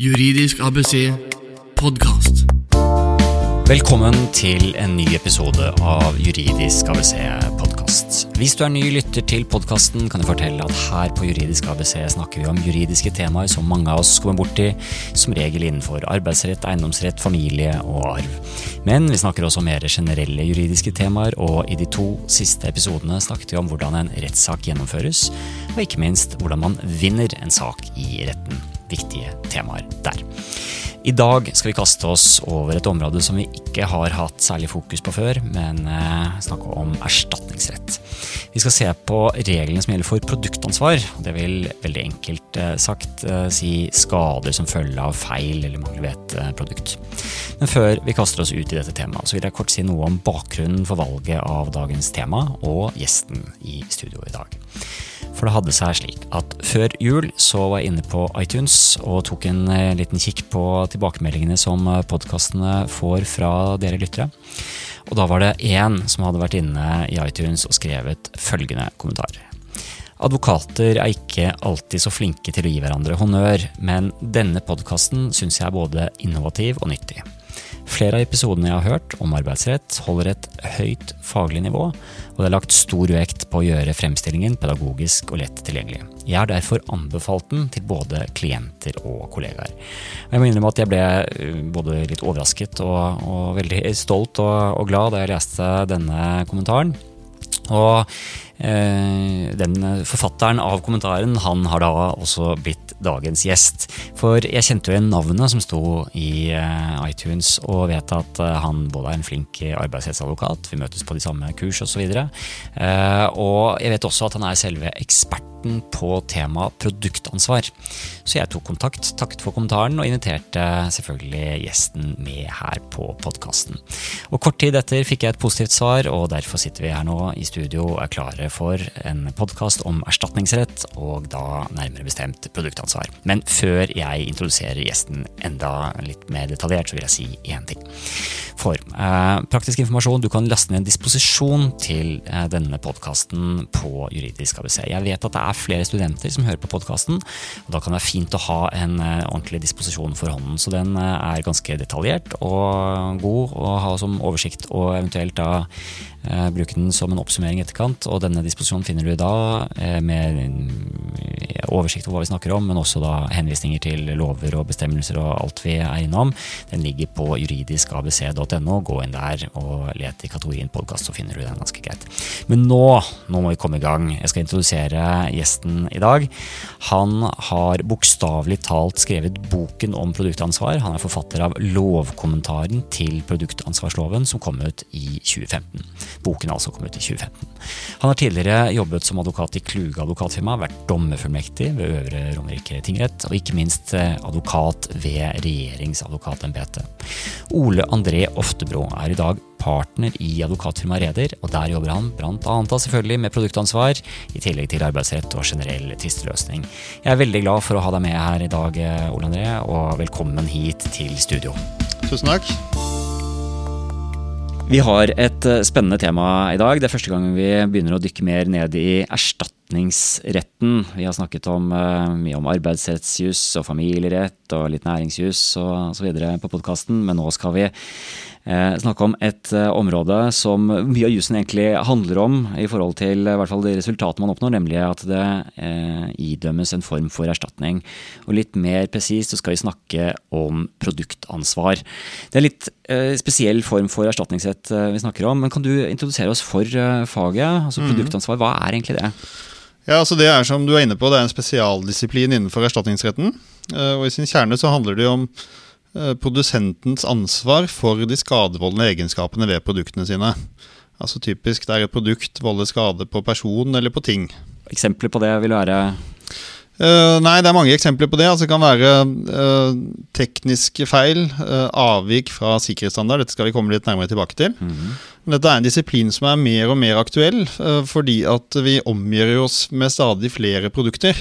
Juridisk ABC podkast. Velkommen til en ny episode av Juridisk ABC podkast. Hvis du er ny lytter til podkasten, kan jeg fortelle at her på Juridisk ABC snakker vi om juridiske temaer som mange av oss kommer borti, som regel innenfor arbeidsrett, eiendomsrett, familie og arv. Men vi snakker også om mer generelle juridiske temaer, og i de to siste episodene snakket vi om hvordan en rettssak gjennomføres, og ikke minst hvordan man vinner en sak i retten. Viktige temaer der. I dag skal vi kaste oss over et område som vi ikke har hatt særlig fokus på før, men eh, snakke om erstatningsrett. Vi skal se på reglene som gjelder for produktansvar. Det vil veldig enkelt eh, sagt eh, si skader som følge av feil eller mangel ved et produkt. Men før vi kaster oss ut i dette temaet, så vil jeg kort si noe om bakgrunnen for valget av dagens tema og gjesten i studio i dag. For det hadde seg slik at før jul så var jeg inne på iTunes og tok en eh, liten kikk på tilbakemeldingene som podkastene får fra dere lyttere. Og da var det én som hadde vært inne i iTunes og skrevet følgende kommentar. Advokater er ikke alltid så flinke til å gi hverandre honnør, men denne podkasten syns jeg er både innovativ og nyttig. Flere av episodene jeg har hørt om arbeidsrett, holder et høyt faglig nivå, og det er lagt stor vekt på å gjøre fremstillingen pedagogisk og lett tilgjengelig. Jeg har derfor anbefalt den til både klienter og kollegaer. Jeg må innrømme at jeg ble uh, både litt overrasket og, og veldig stolt og, og glad da jeg leste denne kommentaren. Og eh, den forfatteren av kommentaren han har da også blitt dagens gjest. For jeg kjente jo igjen navnet som sto i eh, iTunes, og vet at eh, han både er en flink arbeidsrettsadvokat, vi møtes på de samme kurs osv. Eh, og jeg vet også at han er selve eksperten på temaet produktansvar. Så jeg tok kontakt, takket for kommentaren og inviterte selvfølgelig gjesten med her på podkasten. Og kort tid etter fikk jeg et positivt svar, og derfor sitter vi her nå i studio og er klare for en podkast om erstatningsrett, og da nærmere bestemt produktansvar. Men før jeg introduserer gjesten enda litt mer detaljert, så vil jeg si én ting. For eh, praktisk informasjon, du kan laste ned en disposisjon til eh, denne podkasten på Juridisk ABC. Jeg vet at det er flere studenter som hører på podkasten, og da kan det være fint å ha en eh, ordentlig disposisjon for hånden. Så den er ganske detaljert og god å ha som oversikt, og eventuelt da bruke den som en oppsummering etterkant. Og denne disposisjonen finner du da eh, med oversikt over hva vi snakker om, men også da henvisninger til lover og bestemmelser og alt vi er innom. Den ligger på juridiskabc.no. Gå inn der og let i kategorien podkast, så finner du den ganske greit. Men nå, nå må vi komme i gang. Jeg skal introdusere gjesten i dag. Han har bokstavelig talt skrevet boken om produktansvar. Han er forfatter av lovkommentaren til produktansvarsloven, som kom ut i 2015. Boken altså kom ut i 2015. Han har tidligere jobbet som advokat i Kluge advokatfirma, vært dommerfullmektig ved Øvre Romerike tingrett, og ikke minst advokat ved regjeringsadvokatembetet. Ole André Oftebro er i dag partner i advokatfirmaet Reder, og der jobber han bl.a. selvfølgelig med produktansvar, i tillegg til arbeidsrett og generell tvisteløsning. Jeg er veldig glad for å ha deg med her i dag, Ole André, og velkommen hit til studio. Tusen takk. Vi har et spennende tema i dag. Det er første gang vi begynner å dykke mer ned i erstatningsretten. Vi har snakket om, mye om arbeidsrettsjus og familierett og litt næringsjus og videre på podkasten, men nå skal vi eh, snakke om et eh, område som mye av jussen egentlig handler om i forhold til i hvert fall det resultatet man oppnår, nemlig at det eh, idømmes en form for erstatning. Og litt mer presist så skal vi snakke om produktansvar. Det er en litt eh, spesiell form for erstatningsrett vi snakker om, men kan du introdusere oss for faget? Altså produktansvar, hva er egentlig det? Ja, altså Det er som du er inne på, det er en spesialdisiplin innenfor erstatningsretten. Og I sin kjerne så handler det om produsentens ansvar for de skadevoldende egenskapene ved produktene sine. Altså Typisk der et produkt volder skade på person eller på ting. Eksempler på det vil være Uh, nei, det er mange eksempler på det. Altså, det kan være uh, tekniske feil, uh, avvik fra sikkerhetsstandard. Dette skal vi komme litt nærmere tilbake til. Mm -hmm. Dette er en disiplin som er mer og mer aktuell, fordi at vi omgjør oss med stadig flere produkter.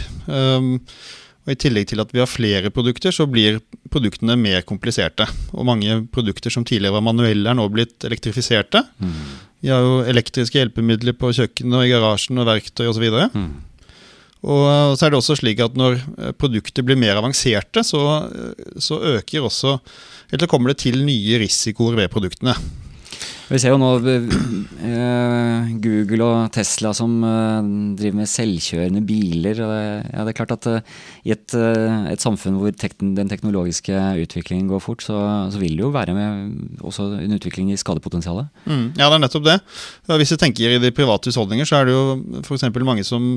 Og I tillegg til at vi har flere produkter, så blir produktene mer kompliserte. Og mange produkter som tidligere var manuelle, er nå blitt elektrifiserte. Mm. Vi har jo elektriske hjelpemidler på kjøkkenet og i garasjen og verktøy osv. Mm. Og så er det også slik at når eh, produkter blir mer avanserte, så, eh, så øker også Eller kommer det til nye risikoer ved produktene. Vi ser jo nå uh, Google og Tesla som uh, driver med selvkjørende biler. Det, ja, det er klart at uh, i et, et, samfunn hvor tek den teknologiske utviklingen går fort, så, så, vil det jo være med også en utvikling i skadepotensialet. Mm, ja, det er nettopp det. Hvis vi tenker i de private husholdninger, så er det jo f.eks. mange som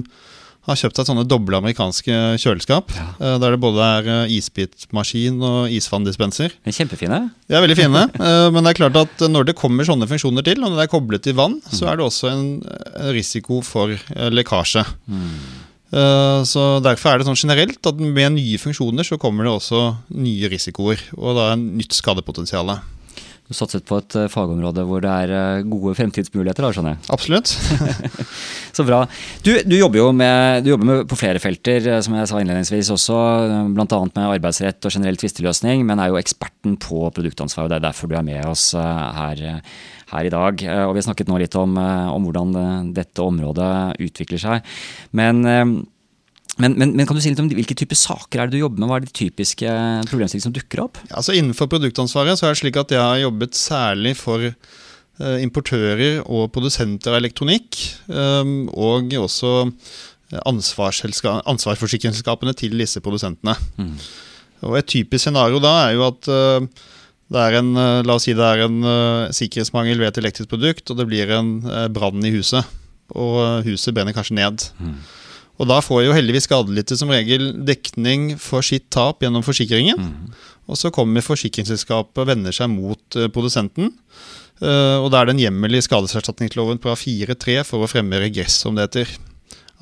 har kjøpt seg sånne doble amerikanske kjøleskap. Ja. Eh, der det både er eh, isbitmaskin og isvanndispenser. Kjempefine. De er veldig fine. Eh, men det er klart at når det kommer sånne funksjoner til, og når det er koblet til vann, så er det også en risiko for lekkasje. Mm. Så Derfor er det sånn generelt at med nye funksjoner så kommer det også nye risikoer. Og da er nytt skadepotensial. Du satset på et fagområde hvor det er gode fremtidsmuligheter, da, skjønner jeg? Absolutt. Så bra. Du, du, jobber jo med, jobber med, på flere felter, eh, som jeg sa innledningsvis også. Eh, Bl.a. med arbeidsrett og generell tvisteløsning, men er jo eksperten på produktansvar. og Det er derfor du er med oss eh, her, her i dag. Og Vi har snakket nå litt om, om hvordan dette området utvikler seg. Men men, men, men, kan du si litt om hvilke typer saker er det du jobber med? Hva er de typiske problemstillingene som dukker opp? Ja, altså Innenfor produktansvaret så er det slik at jeg har jobbet særlig for Eh, importører og produsenter av elektronikk, eh, og også ansvarsforsikringsselskapene til disse produsentene. Mm. Og Et typisk scenario da er jo at eh, det er en, la oss si det er en sikkerhetsmangel ved et elektrisk produkt, og det blir en brann i huset. Og huset brenner kanskje ned. Mm. Og da får jo heldigvis skadelidte som regel dekning for sitt tap gjennom forsikringen. Mm. Og så kommer forsikringsselskapet og vender seg mot produsenten. Eh, og da er det en hjemmel i skadeserstatningsloven på 4-3 for å fremme regress, som det heter.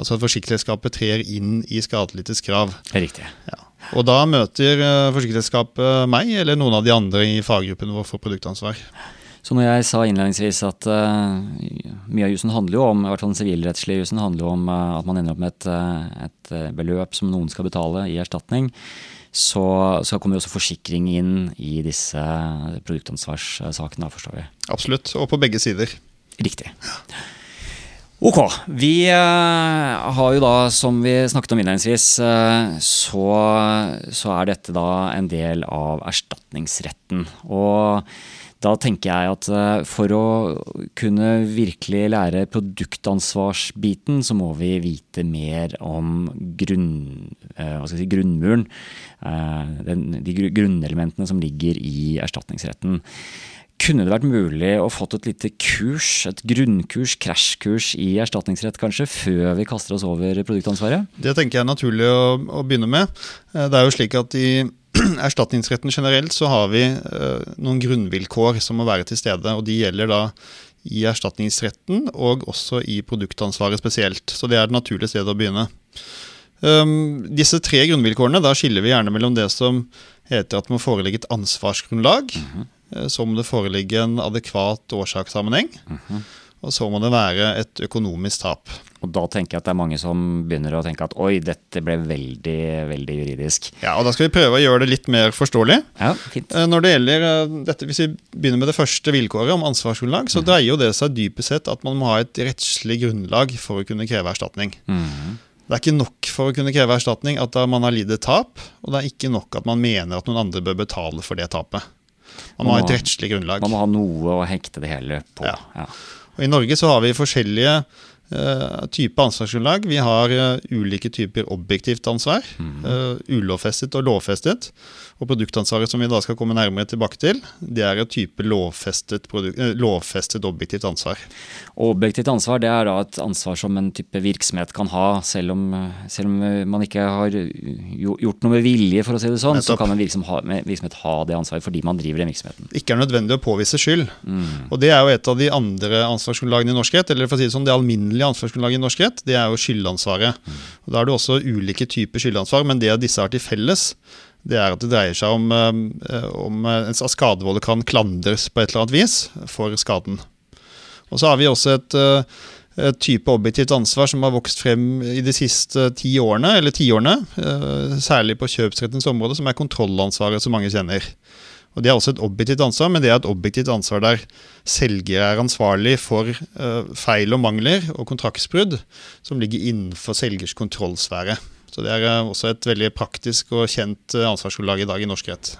Altså at forsikringsselskapet trer inn i skadelidtes krav. Riktig. Ja. Og da møter uh, forsikringsselskapet meg eller noen av de andre i faggruppen vår for produktansvar. Så når jeg sa innledningsvis at uh, mye av jussen handler jo om, i hvert fall den sivilrettslige jussen handler jo om uh, at man ender opp med et, et beløp som noen skal betale i erstatning, så, så kommer også forsikring inn i disse produktansvarssakene, forstår vi. Absolutt, og på begge sider. Riktig. Ok. Vi uh, har jo da, som vi snakket om innledningsvis, uh, så, så, er dette da en del av erstatningsretten. Og da tenker jeg at uh, for å kunne virkelig lære produktansvarsbiten, så må vi vite mer om grunn, si, grunnmuren. De grunnelementene som ligger i erstatningsretten. Kunne det vært mulig å fått et lite kurs, et grunnkurs, krasjkurs i erstatningsrett kanskje, før vi kaster oss over produktansvaret? Det tenker jeg er naturlig å, å begynne med. Eh, det er jo slik at i erstatningsretten generelt så har vi uh, noen grunnvilkår som må være til stede. og De gjelder da i erstatningsretten og også i produktansvaret spesielt. Så det er det naturlige stedet å begynne. Um, disse tre grunnvilkårene, da skiller vi gjerne mellom det som heter at det må foreligge et ansvarsgrunnlag. Mm -hmm. Eh, så må det foreligge en adekvat årsakssammenheng. Mm -hmm. Og så må det være et økonomisk tap. Og da tenker jeg at det er mange som begynner å tenke at oi, dette ble veldig veldig juridisk. Ja, og da skal vi prøve å gjøre det litt mer forståelig. Ja, fint. Eh, når det gjelder eh, dette, Hvis vi begynner med det første vilkåret om ansvarsgrunnlag, så mm. dreier jo det seg dypest sett at man må ha et rettslig grunnlag for å kunne kreve erstatning. Mm. Det er ikke nok for å kunne kreve erstatning at man har lidd et tap, og det er ikke nok at man mener at noen andre bør betale for det tapet. Man må ha et rettslig grunnlag. Man må ha noe å hekte det hele på. Ja. Ja. Og I Norge så har vi forskjellige uh, typer ansvarsgrunnlag. Vi har uh, ulike typer objektivt ansvar. Mm. Uh, ulovfestet og lovfestet. Og produktansvaret som vi da skal komme nærmere tilbake til, det er et type lovfestet, eh, lovfestet, objektivt ansvar. Objektivt ansvar det er da et ansvar som en type virksomhet kan ha, selv om, selv om man ikke har gjort noe med vilje, for å si det sånn. Så kan en virksomhet ha, virksomhet ha, det ansvaret fordi man driver den virksomheten. Ikke er nødvendig å påvise skyld. Mm. Og det er jo et av de andre ansvarsgrunnlagene i norsk rett, eller for å si det sånn, det alminnelige ansvarsgrunnlaget i norsk rett, det er jo skyldansvaret. Og Da er det også ulike typer skyldansvar, men det disse har til felles, det er at det dreier seg om, eh, om at skadevolder kan klandres på et eller annet vis for skaden. Og så har vi også et, eh, type objektivt ansvar som har vokst frem i de siste ti årene, eller tiårene. Eh, særlig på kjøpsrettens område, som er kontrollansvaret som mange kjenner. Og Det er også et objektivt ansvar, men det er et objektivt ansvar der selger er ansvarlig for uh, feil og mangler og kontraktsbrudd som ligger innenfor selgers kontrollsfære. Så Det er uh, også et veldig praktisk og kjent uh, ansvarsgrunnlag i dag i norsk rett.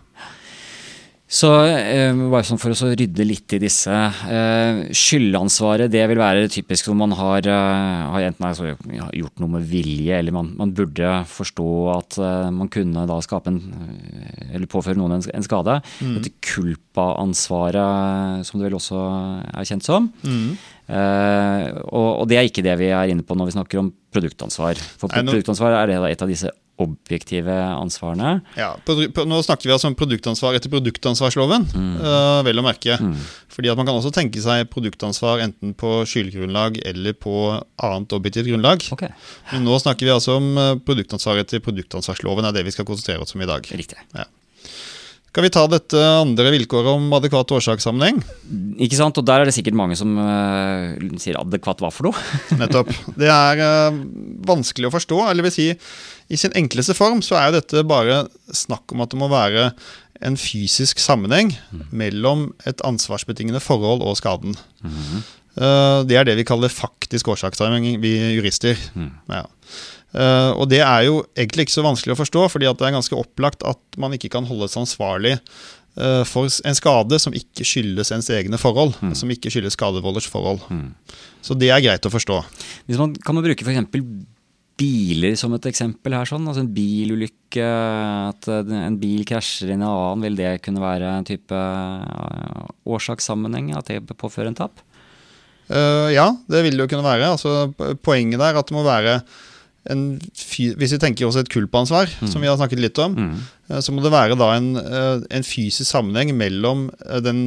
Så eh, bare sånn For å rydde litt i disse. Eh, skyldansvaret det vil være typisk når man har, eh, har enten altså, gjort noe med vilje, eller man, man burde forstå at man kunne da skape en Eller påføre noen en, skade. Mm. Dette culpa-ansvaret, som det vel også er kjent som. Mm. Eh, og, og, det er ikke det vi er inne på når vi snakker om produktansvar. For produktansvar er det et av disse objektive ansvarene. Ja, på, på, Nå snakker vi altså om produktansvar etter produktansvarsloven, mm. uh, vel å merke. Mm. Fordi at Man kan også tenke seg produktansvar enten på skyldgrunnlag eller på annet objektivt grunnlag. Okay. Men nå snakker vi altså om eh, produktansvar etter produktansvarsloven, er det vi skal konsentrere oss om i dag. Riktig. Ja. Skal vi ta dette andre vilkåret om adekvat årsakssammenheng? Ikke sant, og Der er det sikkert mange som uh, sier adekvat hva for noe? Nettopp. Det er uh, vanskelig å forstå. eller vil si i sin enkleste form så er jo dette bare snakk om at det må være en fysisk sammenheng mm. mellom et ansvarsbetingende forhold og skaden. Mm. Uh, det er det vi kaller faktisk årsakssammenheng, vi jurister. Mm. Ja. Uh, og det er jo egentlig ikke så vanskelig å forstå, fordi det er ganske opplagt at man ikke kan holdes ansvarlig uh, for en skade som ikke skyldes ens egne forhold. Mm. Som ikke skyldes skadevolders forhold. Mm. Så det er greit å forstå. Hvis man, kan man bruke f.eks biler som et eksempel her. sånn, altså En bilulykke, at en bil krasjer inn i en annen, vil det kunne være en type uh, årsakssammenheng? At det påfører en tap? Uh, ja, det vil det jo kunne være. Altså, poenget der at det må være en, Hvis vi tenker oss et kulpansvar, mm. som vi har snakket litt om, mm. så må det være da en, en fysisk sammenheng mellom den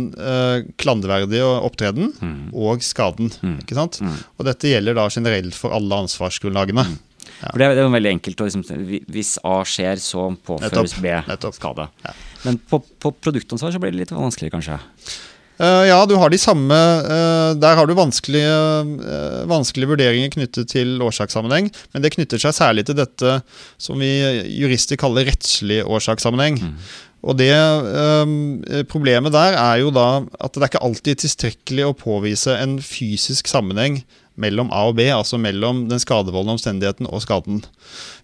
klanderverdige opptreden mm. og skaden. Mm. ikke sant? Mm. Og dette gjelder da generelt for alle ansvarsgrunnlagene. For det det er veldig enkelt. Å, liksom, hvis A skjer, så påføres B Nettopp. skade. Ja. Men på, på produktansvar så blir det litt vanskeligere, kanskje? Uh, ja, du har de samme uh, Der har du vanskelige, uh, vanskelige, vurderinger knyttet til årsakssammenheng. Men det knytter seg særlig til dette som vi jurister kaller rettslig årsakssammenheng. Mm. Og det Problemet der er jo da at det er ikke alltid tilstrekkelig å påvise en fysisk sammenheng mellom A og B, altså mellom den skadevoldende omstendigheten og skaden.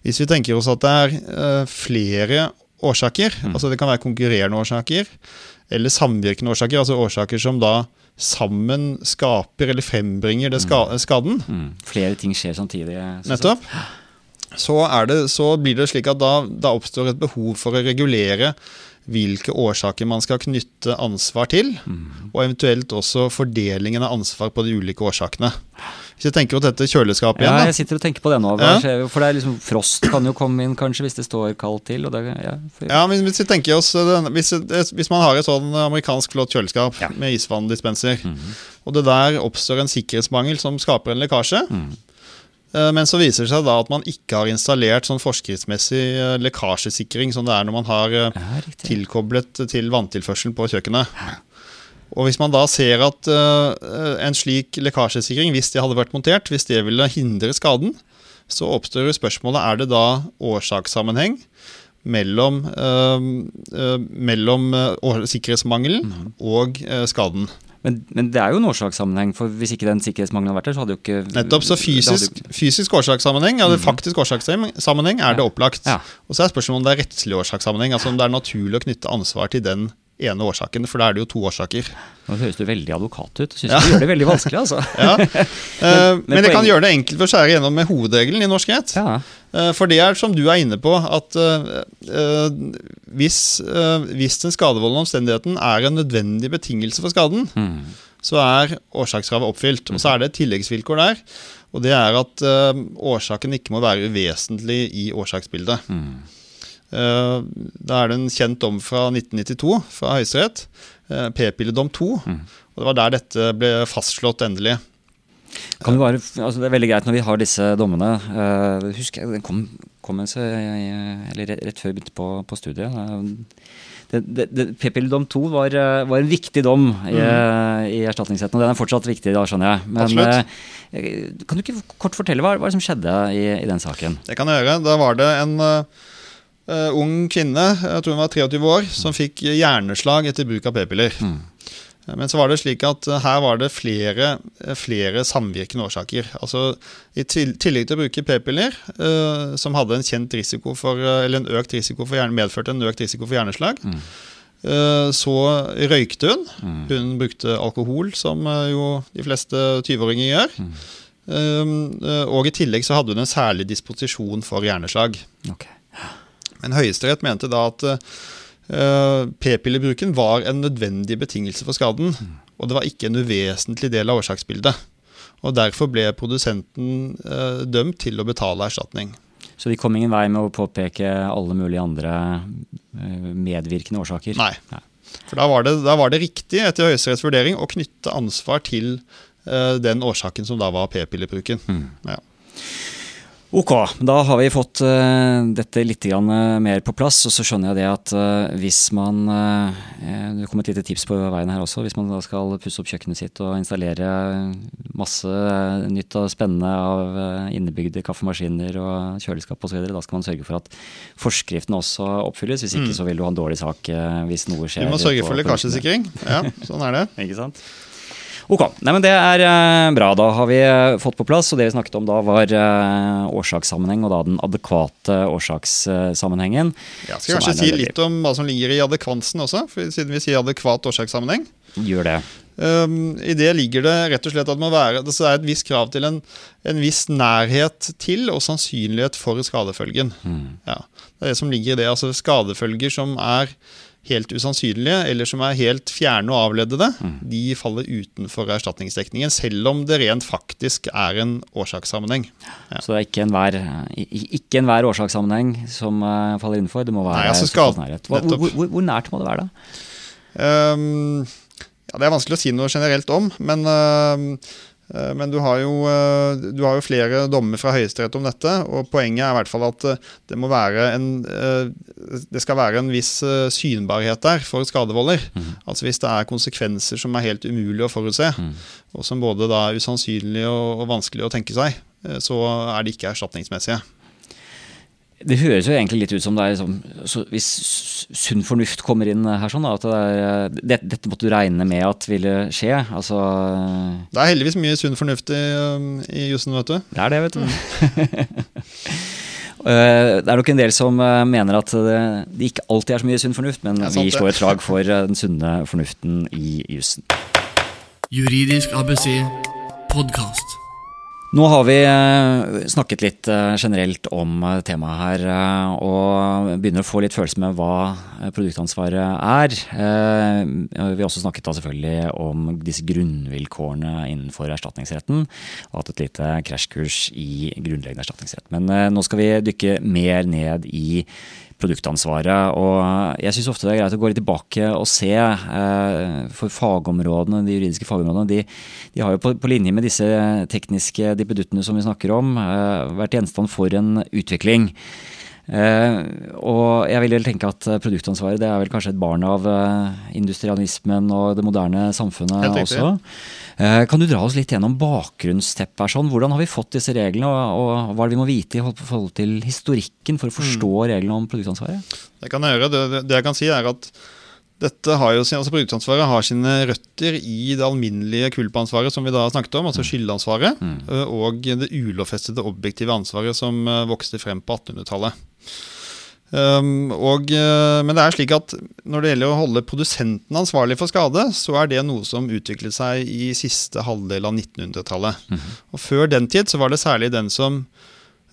Hvis vi tenker oss at det er uh, flere årsaker, mm. altså det kan være konkurrerende årsaker, eller samvirkende årsaker, altså årsaker som da sammen skaper eller frembringer det mm. skaden. Mm. Flere ting skjer samtidig. Nettopp. Så, det, så, blir det slik at da, da oppstår et behov for å regulere hvilke årsaker man skal knytte ansvar til, mm. og eventuelt også fordelingen av ansvar på de ulike årsakene. Hvis jeg tenker på dette kjøleskapet igjen Ja, jeg sitter og tenker på det nå. Ja. For det er liksom, Frost kan jo komme inn kanskje hvis det står kaldt til. Det, ja, for... ja, men hvis, vi oss, hvis, hvis, man har et sånn amerikansk flott kjøleskap ja. med isvanndispenser, mm. og det der oppstår en sikkerhetsmangel som skaper en lekkasje, mm. Eh, men så viser det seg da at man ikke har installert sånn forskriftsmessig eh, lekkasjesikring som det er når man har eh, ja, tilkoblet til vanntilførselen på kjøkkenet. Og Hvis man da ser at en slik lekkasjesikring, hvis det hadde vært montert, hvis det ville hindre skaden, så oppstår spørsmålet er det da årsakssammenheng mellom, mellom sikkerhetsmangelen mm. og skaden. Men, men, det er jo en årsakssammenheng, for hvis ikke den sikkerhetsmangelen hadde vært der, så hadde jo ikke Nettopp. Så fysisk, fysisk årsakssammenheng, eller mm. faktisk årsakssammenheng, er ja. det opplagt. Ja. Og så er spørsmålet om det er rettslig årsakssammenheng, altså om det er naturlig å knytte ansvar til den ene årsaken, for da er det jo to årsaker. Nå høres du veldig advokat ut. Syns ja. du gjør det veldig vanskelig, altså. ja. men, men, men, det kan gjøre det enkelt for å skjære gjennom med hovedregelen i norsk rett. Ja. Eh, for det er som du er inne på, at uh, hvis, uh, hvis, den skadevoldende omstendigheten er en nødvendig betingelse for skaden, mm. så er årsakskravet oppfylt. Og så er det et tilleggsvilkår der. Og det er at uh, årsaken ikke må være uvesentlig i årsaksbildet. Mm. Da er det en kjent dom fra 1992 fra Høyesterett, p-pilledom 2. Mm. Og det var der dette ble fastslått endelig. Kan det, altså det er veldig greit når vi har disse dommene. Uh, husker jeg, Den kom, kom en, eller rett før jeg begynte på, på studiet. Uh, P-pilledom 2 var, eh, var, en viktig dom i, mm. i erstatningsretten, og den er fortsatt viktig, da skjønner jeg. Men uh, kan du ikke kort fortelle hva, hva som skjedde i, i, den saken? Det kan jeg gjøre. Da var det en uh, ung kvinne, jeg tror hun var 23 år, som fikk hjerneslag etter bruk av p-piller. Mm. Men så var det slik at eh, her var det flere, eh, flere samvirkende årsaker. Altså I tillegg til å bruke p-piller, eh, som hadde en kjent risiko for, eller en økt risiko for hjerne, medførte en økt risiko for hjerneslag, eh, så røykte hun. Hun brukte alkohol, som jo de fleste 20-åringer gjør. Mm. eh, og i tillegg så hadde hun en særlig disposisjon for hjerneslag. Okay. Men Høyesterett mente da at p-pillebruken var en nødvendig betingelse for skaden, og det var ikke en uvesentlig del av årsaksbildet. Og Derfor ble produsenten eh, dømt til å betale erstatning. Så vi kom ingen vei med å påpeke alle mulige andre eh, medvirkende årsaker? Nei. For da var det, da var det riktig etter Høyesteretts vurdering å knytte ansvar til eh, den årsaken som da var p-pillebruken. Ja. Ok, da har vi fått uh, dette litt grann, uh, mer på plass. Og så skjønner jeg det at uh, hvis man Det kom et lite tips på veien her også. Hvis man da skal pusse opp kjøkkenet sitt og installere masse nytt og spennende av innebygde kaffemaskiner og kjøleskap osv., da skal man sørge for at forskriften også oppfylles. Hvis ikke så vil du ha en dårlig sak hvis noe skjer. Vi må sørge for lekkasjesikring. Ja, sånn er det. ikke sant? Ok, Nei, men Det er eh, bra. Da har vi eh, fått på plass. og Det vi snakket om da, var eh, årsakssammenheng, og da den adekvate årsakssammenhengen. Ja, skal kanskje si litt om hva som ligger i adekvansen også, for siden vi sier adekvat årsakssammenheng. Gjør det. Um, I det ligger det rett og slett at det må være, det er et visst krav til en, en viss nærhet til og sannsynlighet for skadefølgen. Ja, det er det som ligger i det. altså Skadefølger som er helt usannsynlige, eller som er helt fjerne og avleddede, de faller utenfor erstatningsdekningen, selv om det rent faktisk er en årsakssammenheng. Ja. Så det er ikke enhver, ikke enhver årsakssammenheng som eh, faller innenfor. Det må være Nei, altså skal, nærhet. Hvor, hvor, hvor, hvor nært må det være, da? Um, ja, det er vanskelig å si noe generelt om, men, uh, men du, har jo, uh, du har jo flere dommer fra Høyesterett om dette. og Poenget er i hvert fall at uh, det, må være en, det skal være en viss synbarhet der for skadevolder. Altså Hvis det er konsekvenser som er helt umulig å forutse, og som både da er usannsynlig og, og vanskelig å tenke seg, så er de ikke erstatningsmessige. Det høres jo egentlig litt ut som det er liksom, så Hvis sunn fornuft kommer inn her, sånn da, at det er, det, dette måtte du regne med at ville skje. altså... Det er heldigvis mye sunn fornuft i, um, i jussen, vet du. Det er det, vet du. Eh, Det er nok en del som eh, mener at det, det ikke alltid er så mye sunn fornuft, men sant vi slår et slag for eh, den sunne fornuften i jussen. Juridisk ABC podkast. Nå har vi eh, snakket litt eh, generelt om eh, temaet her, og begynner å få litt følelse med hva produktansvaret er. Vi har også snakket da selvfølgelig om disse grunnvilkårene innenfor erstatningsretten, og hatt et lite krasjkurs i grunnleggende erstatningsrett. Men nå skal vi dykke mer ned i produktansvaret. Og jeg syns ofte det er greit å gå litt tilbake og se. eh, For fagområdene, de juridiske fagområdene, de, de har jo på, på linje med disse tekniske dippeduttene som vi snakker om, eh, vært gjenstand for en utvikling. Eh, og jeg vil vel tenke at eh, produktansvaret det er vel kanskje et barn av eh, industrialismen og det moderne samfunnet også. Eh, kan du dra oss litt gjennom bakgrunnsteppet? her sånn? Hvordan har vi fått disse reglene, og, og hva er det vi må vite i forhold til historikken for å forstå Mm. reglene om produktansvaret? Det kan jeg gjøre. Det, det, jeg kan si er at dette har jo altså Produktansvaret har sine røtter i det alminnelige kulpansvaret som vi da snakket om, altså skyldansvaret, mm. og det ulovfestede objektive ansvaret som vokste frem på 1800-tallet. Um, og, men det er slik at når det gjelder å holde produsenten ansvarlig for skade, så er det noe som utviklet seg i siste halvdel av 1900-tallet. Og Før den tid så var det særlig den som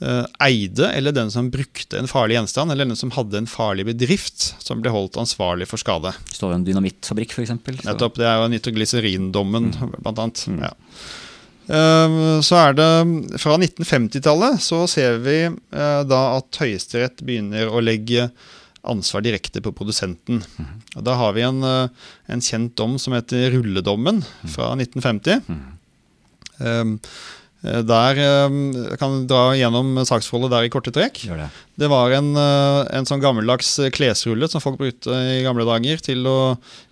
uh, eide, eller den som brukte en farlig gjenstand, eller den som hadde en farlig bedrift, som ble holdt ansvarlig for skade. Står det en dynamittfabrikk, f.eks.? Nettopp, Det er jo nitroglycerindommen, blant annet. Ja. Eh, Så er det Fra 1950-tallet så ser vi eh, da at Høyesterett begynner å legge ansvar direkte på produsenten. Og Da har vi en, eh, en kjent dom som heter rulledommen fra 1950. Um, eh, Der eh, Jeg kan dra gjennom saksforholdet der i korte trekk. Det. Det var en, eh, en sånn gammeldags klesrulle som folk brukte i gamle dager til å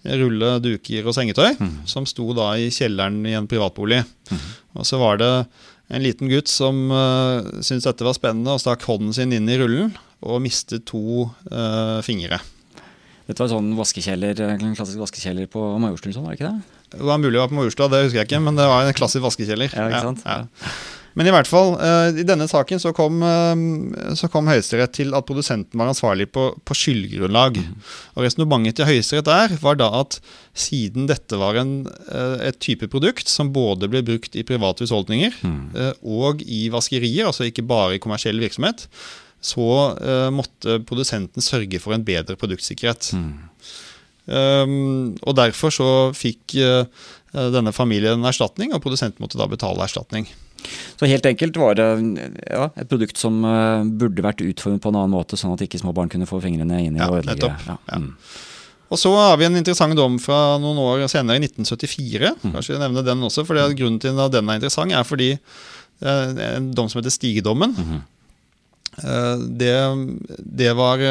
rulle duker og sengetøy, som sto da i kjelleren i en privatbolig. Og så var det en liten gutt som uh, syntes dette var spennende og stakk hånden sin inn i rullen og mistet to uh, fingre. Dette var sånn vaskekjeller, en klassisk vaskekjeller på Majorstuen, var det ikke det? Det var mulig det var på Majorstua, det husker jeg ikke, men det var en klassisk vaskekjeller. Ja, ikke sant? Ja, ja. Men i hvert fall, uh, i denne saken så kom, uh, så kom Høyesterett til at produsenten var ansvarlig på, på skyldgrunnlag. Mm. Og Resonnementet til Høyesterett der var da at siden dette var en, uh, et type produkt som både ble brukt i private husholdninger mm. og i vaskerier, altså ikke bare i kommersiell virksomhet, så måtte produsenten sørge for en bedre produktsikkerhet. Mm. Um, og derfor så fikk uh, denne familien erstatning, og produsenten måtte da betale erstatning. Så helt enkelt var det ja, et produkt som uh, burde vært utformet på en annen måte, sånn at ikke små barn kunne få fingrene inn i ja, og ødelegge. Ja, ja. Mm. Og så har vi en interessant dom fra noen år senere, i 1974. Mm. Kanskje jeg nevner den også, for Grunnen til at den er interessant, er fordi uh, en dom som heter Stigedommen. Mm. Det, det var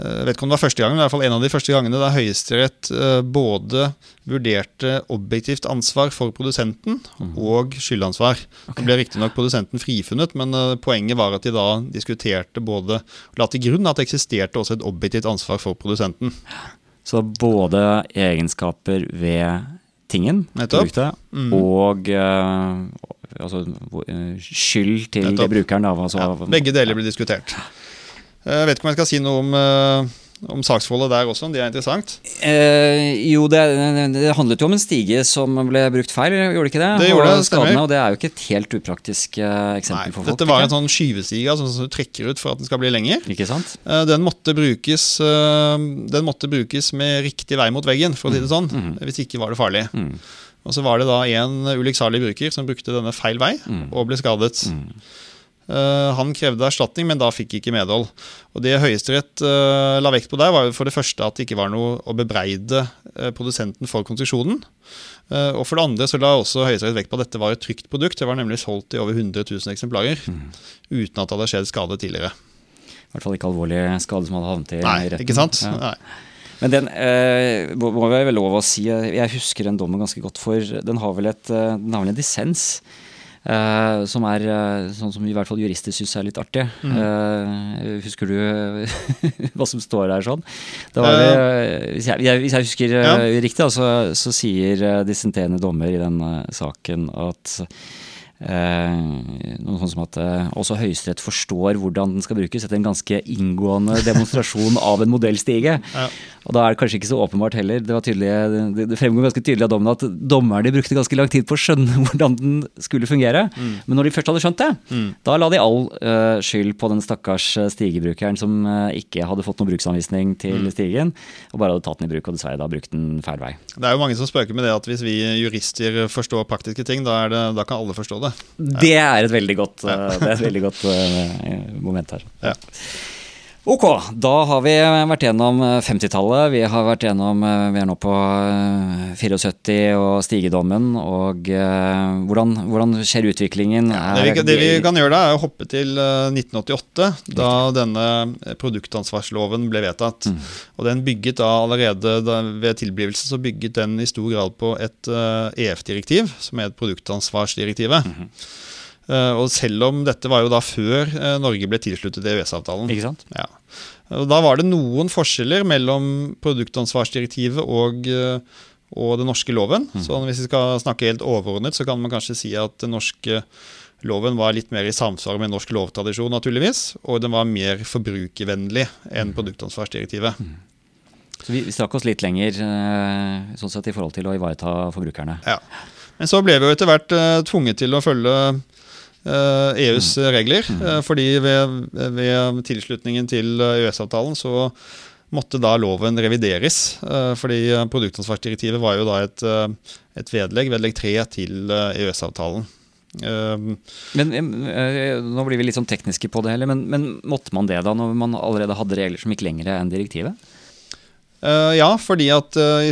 jeg eh, vet ikke om det var første gangen, men i hvert fall en av de første gangene da Høyesterett eh, både vurderte objektivt ansvar for produsenten mm. og skyldansvar. Okay. Det ble riktignok produsenten frifunnet, men eh, poenget var at de da diskuterte både La til grunn at det eksisterte også et objektivt ansvar for produsenten. Så både egenskaper ved tingen, produktet, mm. og uh, altså, skyld til Nettopp. brukeren. Da, altså, ja, begge deler ble diskutert. Jeg eh, vet ikke om jeg skal si noe om, eh, om saksforholdet der også, om det er interessant? Eh, jo, det, det, handlet jo om en stige som ble brukt feil, gjorde det ikke det? Det gjorde det, stemmer. Og det er jo ikke et helt upraktisk uh, eksempel Nei, for folk. Dette var en sånn skyvestige altså, som du trekker ut for at den skal bli lenger. Ikke sant? Den, måtte brukes, den måtte brukes med riktig vei mot veggen, for å si det sånn. Mm. Hvis ikke var det farlig. Mm. Og så var det da en ulykksalig bruker som brukte denne feil vei, mm. og ble skadet. Mm. Eh, han krevde erstatning, men da fikk ikke medhold. Og Det Høyesterett uh, la vekt på der, var for det første at det ikke var noe å bebreide uh, produsenten for konstruksjonen. Uh, og for det andre så la også Høyesterett vekt på at dette var et trygt produkt. Det var nemlig solgt i over 100 000 eksemplarer mm. uten at det hadde skjedd skade tidligere. I hvert fall ikke alvorlig skade som hadde havnet i Nei, retten. Ikke sant? Ja. Nei. Men den eh, må vel lov å si, jeg husker den dommen ganske godt, for den har vel, et, den har vel en dissens Uh, som er uh, sånn som i hvert fall jurister syns er litt artig. Mm. Uh, husker du hva som står der sånn? Var, hvis, jeg, hvis, jeg, husker ja. riktig, så, så sier dissenterende dommer i denne saken at noe sånt som at eh, også Høyesterett forstår hvordan den skal brukes etter en ganske inngående demonstrasjon av en modellstige. Ja. Og da er det kanskje ikke så åpenbart heller. Det, var tydelig, det, fremgår ganske tydelig av dommen at dommerne brukte ganske lang tid på å skjønne hvordan den skulle fungere. Mm. Men når de først hadde skjønt det, mm. da la de all uh, skyld på den stakkars stigebrukeren som ikke hadde fått noen bruksanvisning til mm. stigen, og bare hadde tatt den i bruk og dessverre da brukt den feil vei. Det er jo mange som spøker med det at hvis vi jurister forstår praktiske ting, da, det, da kan alle forstå det. Det er et veldig godt, ja. er et veldig godt uh, moment her. Ok, da har vi vært gjennom 50-tallet. Vi har vært gjennom eh, Vi er nå på 74 og stigedommen. Og hvordan, hvordan, skjer utviklingen? Ja, det, vi, det, vi, kan gjøre da, er å hoppe til 1988, da denne produktansvarsloven ble vedtatt. Mm. Og den bygget da allerede da, ved tilblivelse så bygget den i stor grad på et EF-direktiv, som er et produktansvarsdirektivet. Mm -hmm. Uh, og selv om dette var jo da før uh, Norge ble tilsluttet EØS-avtalen. Ikke sant? Ja. Og da var det noen forskjeller mellom produktansvarsdirektivet og, uh, og den norske loven. Mm. Så hvis vi skal snakke helt overordnet, så kan man kanskje si at den norske loven var litt mer i samsvar med norsk lovtradisjon, naturligvis. Og den var mer forbrukervennlig enn mm. produktansvarsdirektivet. Mm. Så vi, vi strakk oss litt lenger sånn sett i forhold til å ivareta forbrukerne. Ja. Men så ble vi jo etter hvert tvunget til å følge EUs eh, e mm. regler. Mm. Eh, fordi ved, ved, tilslutningen til EØS-avtalen så måtte da loven revideres. Eh, fordi produktansvarsdirektivet var jo da et, et vedlegg, vedlegg 3 til EØS-avtalen. Men Nå blir vi litt sånn tekniske på det, men, men måtte man det da, når man allerede hadde regler som gikk lenger enn direktivet? Uh, ja, fordi at uh,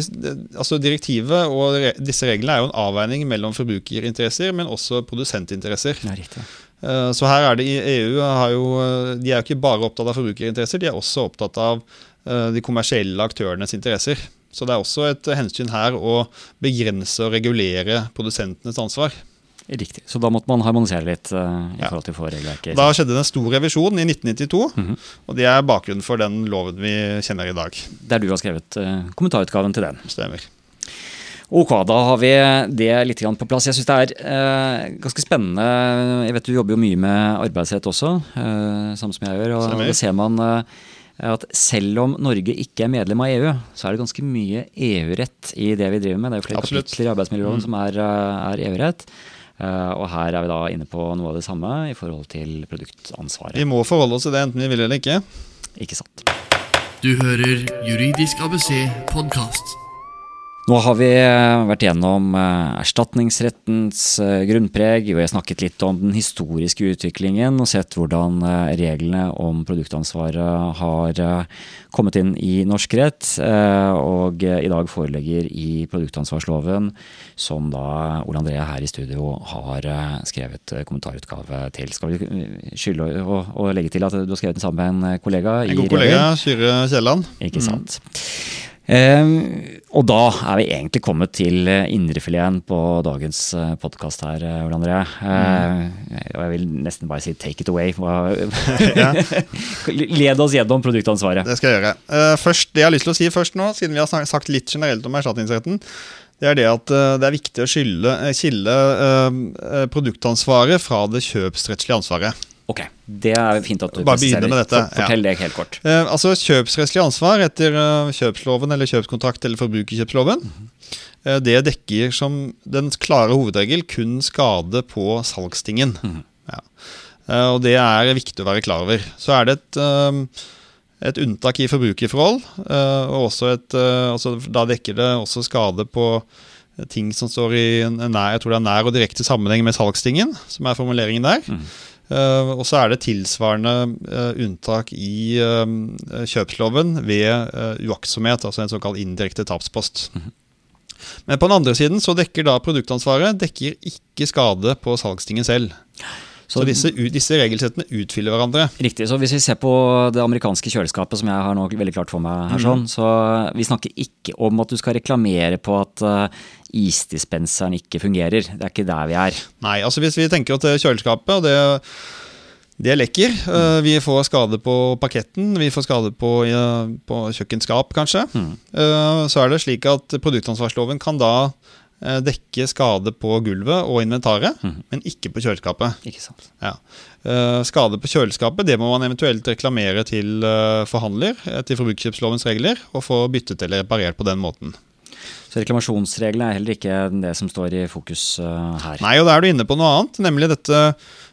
altså direktivet og re disse reglene er jo en avveining mellom forbrukerinteresser, men også produsentinteresser. Nei. Uh, så her er det i EU jo, De er jo ikke bare opptatt av forbrukerinteresser, de er også opptatt av de kommersielle aktørenes interesser. Så det er også et hensyn her å begrense og regulere produsentenes ansvar. Riktig. Så da måtte man harmonisere litt uh, i Ja. forhold til forregelverket. Da skjedde det en stor revisjon i 1992, Mhm. og det er bakgrunnen for den loven vi kjenner i dag. Der du har skrevet uh, kommentarutgaven til den. Stemmer. Ok, da har vi det litt på plass. Jeg syns det er eh, ganske spennende. Jeg vet du jobber jo mye med arbeidsrett også, eh, samme som jeg gjør. Og Stemmer. da ser man eh, at selv om Norge ikke er medlem av EU, så er det ganske mye EU-rett i det vi driver med. Det er jo flere Absolutt. kapitler i arbeidsmiljøloven Mm. som er, eh, er EU-rett. Eh, og her er vi da inne på noe av det samme i forhold til produktansvaret. Vi må forholde oss til det enten vi vil eller ikke. Ikke sant. Du hører Juridisk ABC podkast. Nå har vi eh, vært gjennom eh, erstatningsrettens eh, grunnpreg, og har snakket litt om den historiske utviklingen og sett hvordan reglene om produktansvaret har kommet inn i norsk rett, og i dag forelegger i produktansvarsloven, som da Ole André her i studio har skrevet kommentarutgave til. Skal vi skylde å, legge til at du har skrevet den sammen med en kollega? En god kollega, Syre Kielland. Ikke sant. Eh, og da er vi egentlig kommet til eh, indrefileten på dagens podkast her, eh, Ole André. Eh, og jeg vil nesten bare si take it away. Led oss gjennom produktansvaret. Det skal jeg gjøre. Eh, først, det jeg har lyst til å si først nå, siden vi har sagt litt generelt om erstatningsretten, det er det at eh, det er viktig å eh, skille eh, eh, produktansvaret fra det kjøpsrettslige ansvaret. Ok, Det er fint at du Bare begynne med dette, Fortell ja. det helt kort. Eh, altså Kjøpsrettslig ansvar etter eh, kjøpsloven eller kjøpskontrakt eller forbrukerkjøpsloven, eh, det dekker som den klare hovedregel kun skade på salgstingen. Ja. Eh, og det er viktig å være klar over. Så er det et, eh, et unntak i forbrukerforhold, eh, og også et, altså, da dekker det også skade på ting som står i nær, jeg tror det er nær og direkte sammenheng med salgstingen, som er formuleringen der. Eh, og så er det tilsvarende eh, unntak i eh, kjøpsloven ved uaktsomhet, altså en såkalt indirekte tapspost. Men på den andre siden så dekker da produktansvaret dekker ikke skade på salgstingen selv. Så, disse, u- disse regelsettene utfyller hverandre. Riktig. så Hvis vi ser på det amerikanske kjøleskapet, som jeg har nå veldig klart for meg her, sånn, så vi snakker ikke om at du skal reklamere på at uh, isdispenseren ikke fungerer. Det er ikke der vi er. Nei, altså hvis vi tenker at kjøleskapet, og det, det er lekker. Mm. vi får skade på parketten, vi får skade på, eh, på kjøkkenskap kanskje. Mm. så er det slik at produktansvarsloven kan da eh, dekke skade på gulvet og inventaret, men ikke på kjøleskapet. Ikke sant? Ja. Eh, skade på kjøleskapet det må man eventuelt reklamere til eh, forhandler etter forbrukerkjøpslovens regler, og få byttet eller reparert på den måten. Så reklamasjonsreglene er heller ikke det som står i fokus her. Nei, og da er du inne på noe annet, nemlig dette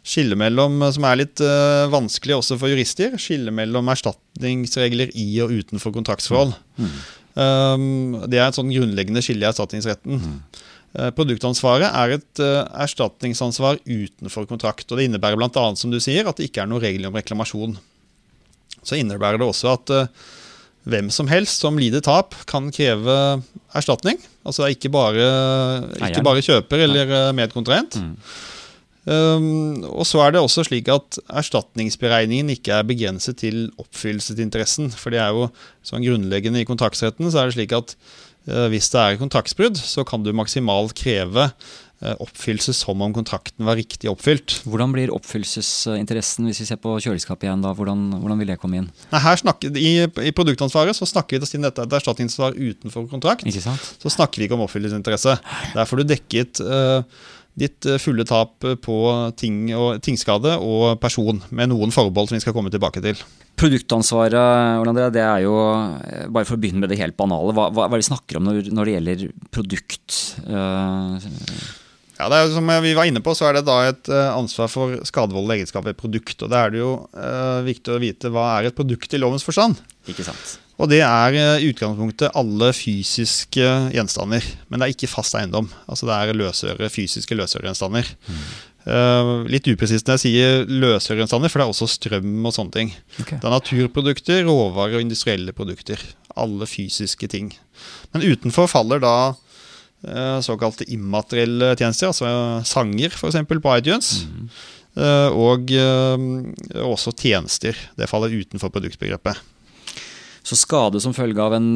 skillet mellom, som er litt eh, vanskelig også for jurister, skillet mellom erstatningsregler i og utenfor kontraktsforhold. Um, det er et sånn grunnleggende skille i erstatningsretten. Mm. produktansvaret er et eh, erstatningsansvar utenfor kontrakt, og det innebærer bl.a. som du sier, at det ikke er noen regler om reklamasjon. Så innebærer det også at eh, hvem som helst som lider tap, kan kreve erstatning. Altså det er ikke bare, ikke bare kjøper eller eh, medkontrahent. Um, og så er det også slik at erstatningsberegningen ikke er begrenset til oppfyllelsesinteressen. For det er jo sånn grunnleggende i kontraktsretten så er det slik at eh, hvis det er kontraktsbrudd, så kan du maksimalt kreve eh, oppfyllelse som om kontrakten var riktig oppfylt. Hvordan blir oppfyllelsesinteressen hvis vi ser på kjøleskapet igjen? da? Hvordan, hvordan vil det komme inn? Nei, her snakker, i, I produktansvaret så snakker vi, siden dette er et erstatningsansvar utenfor kontrakt, så snakker vi ikke om oppfyllelsesinteresse. Der får du dekket eh, ditt eh, fulle tap på ting og, tingskade og person, med noen forbehold som vi skal komme tilbake til. Produktansvaret, Ole det er jo, eh, bare for å begynne med det helt banale, hva, hva, hva er det vi snakker om når, når det gjelder produkt? Uh, Ja, det er jo Som vi var inne på, så er det da et eh, ansvar for skadevoldelige egenskaper ved produkt. og Da er det jo eh, viktig å vite hva er et produkt i lovens forstand. ikke sant? Og det er eh, i utgangspunktet alle fysiske gjenstander. Men det er ikke fast eiendom. Altså det er løsøre, fysiske løsøregjenstander. Eh, litt upresist når jeg sier løsøregjenstander, for det er også strøm og sånne ting. Okay. Det er naturprodukter, råvarer og industrielle produkter. Alle fysiske ting. Men utenfor faller da eh, såkalte immaterielle tjenester, altså sanger f.eks. på iTunes. eh, Og eh, også tjenester. Det faller utenfor produktbegrepet. Så skade som følge av en,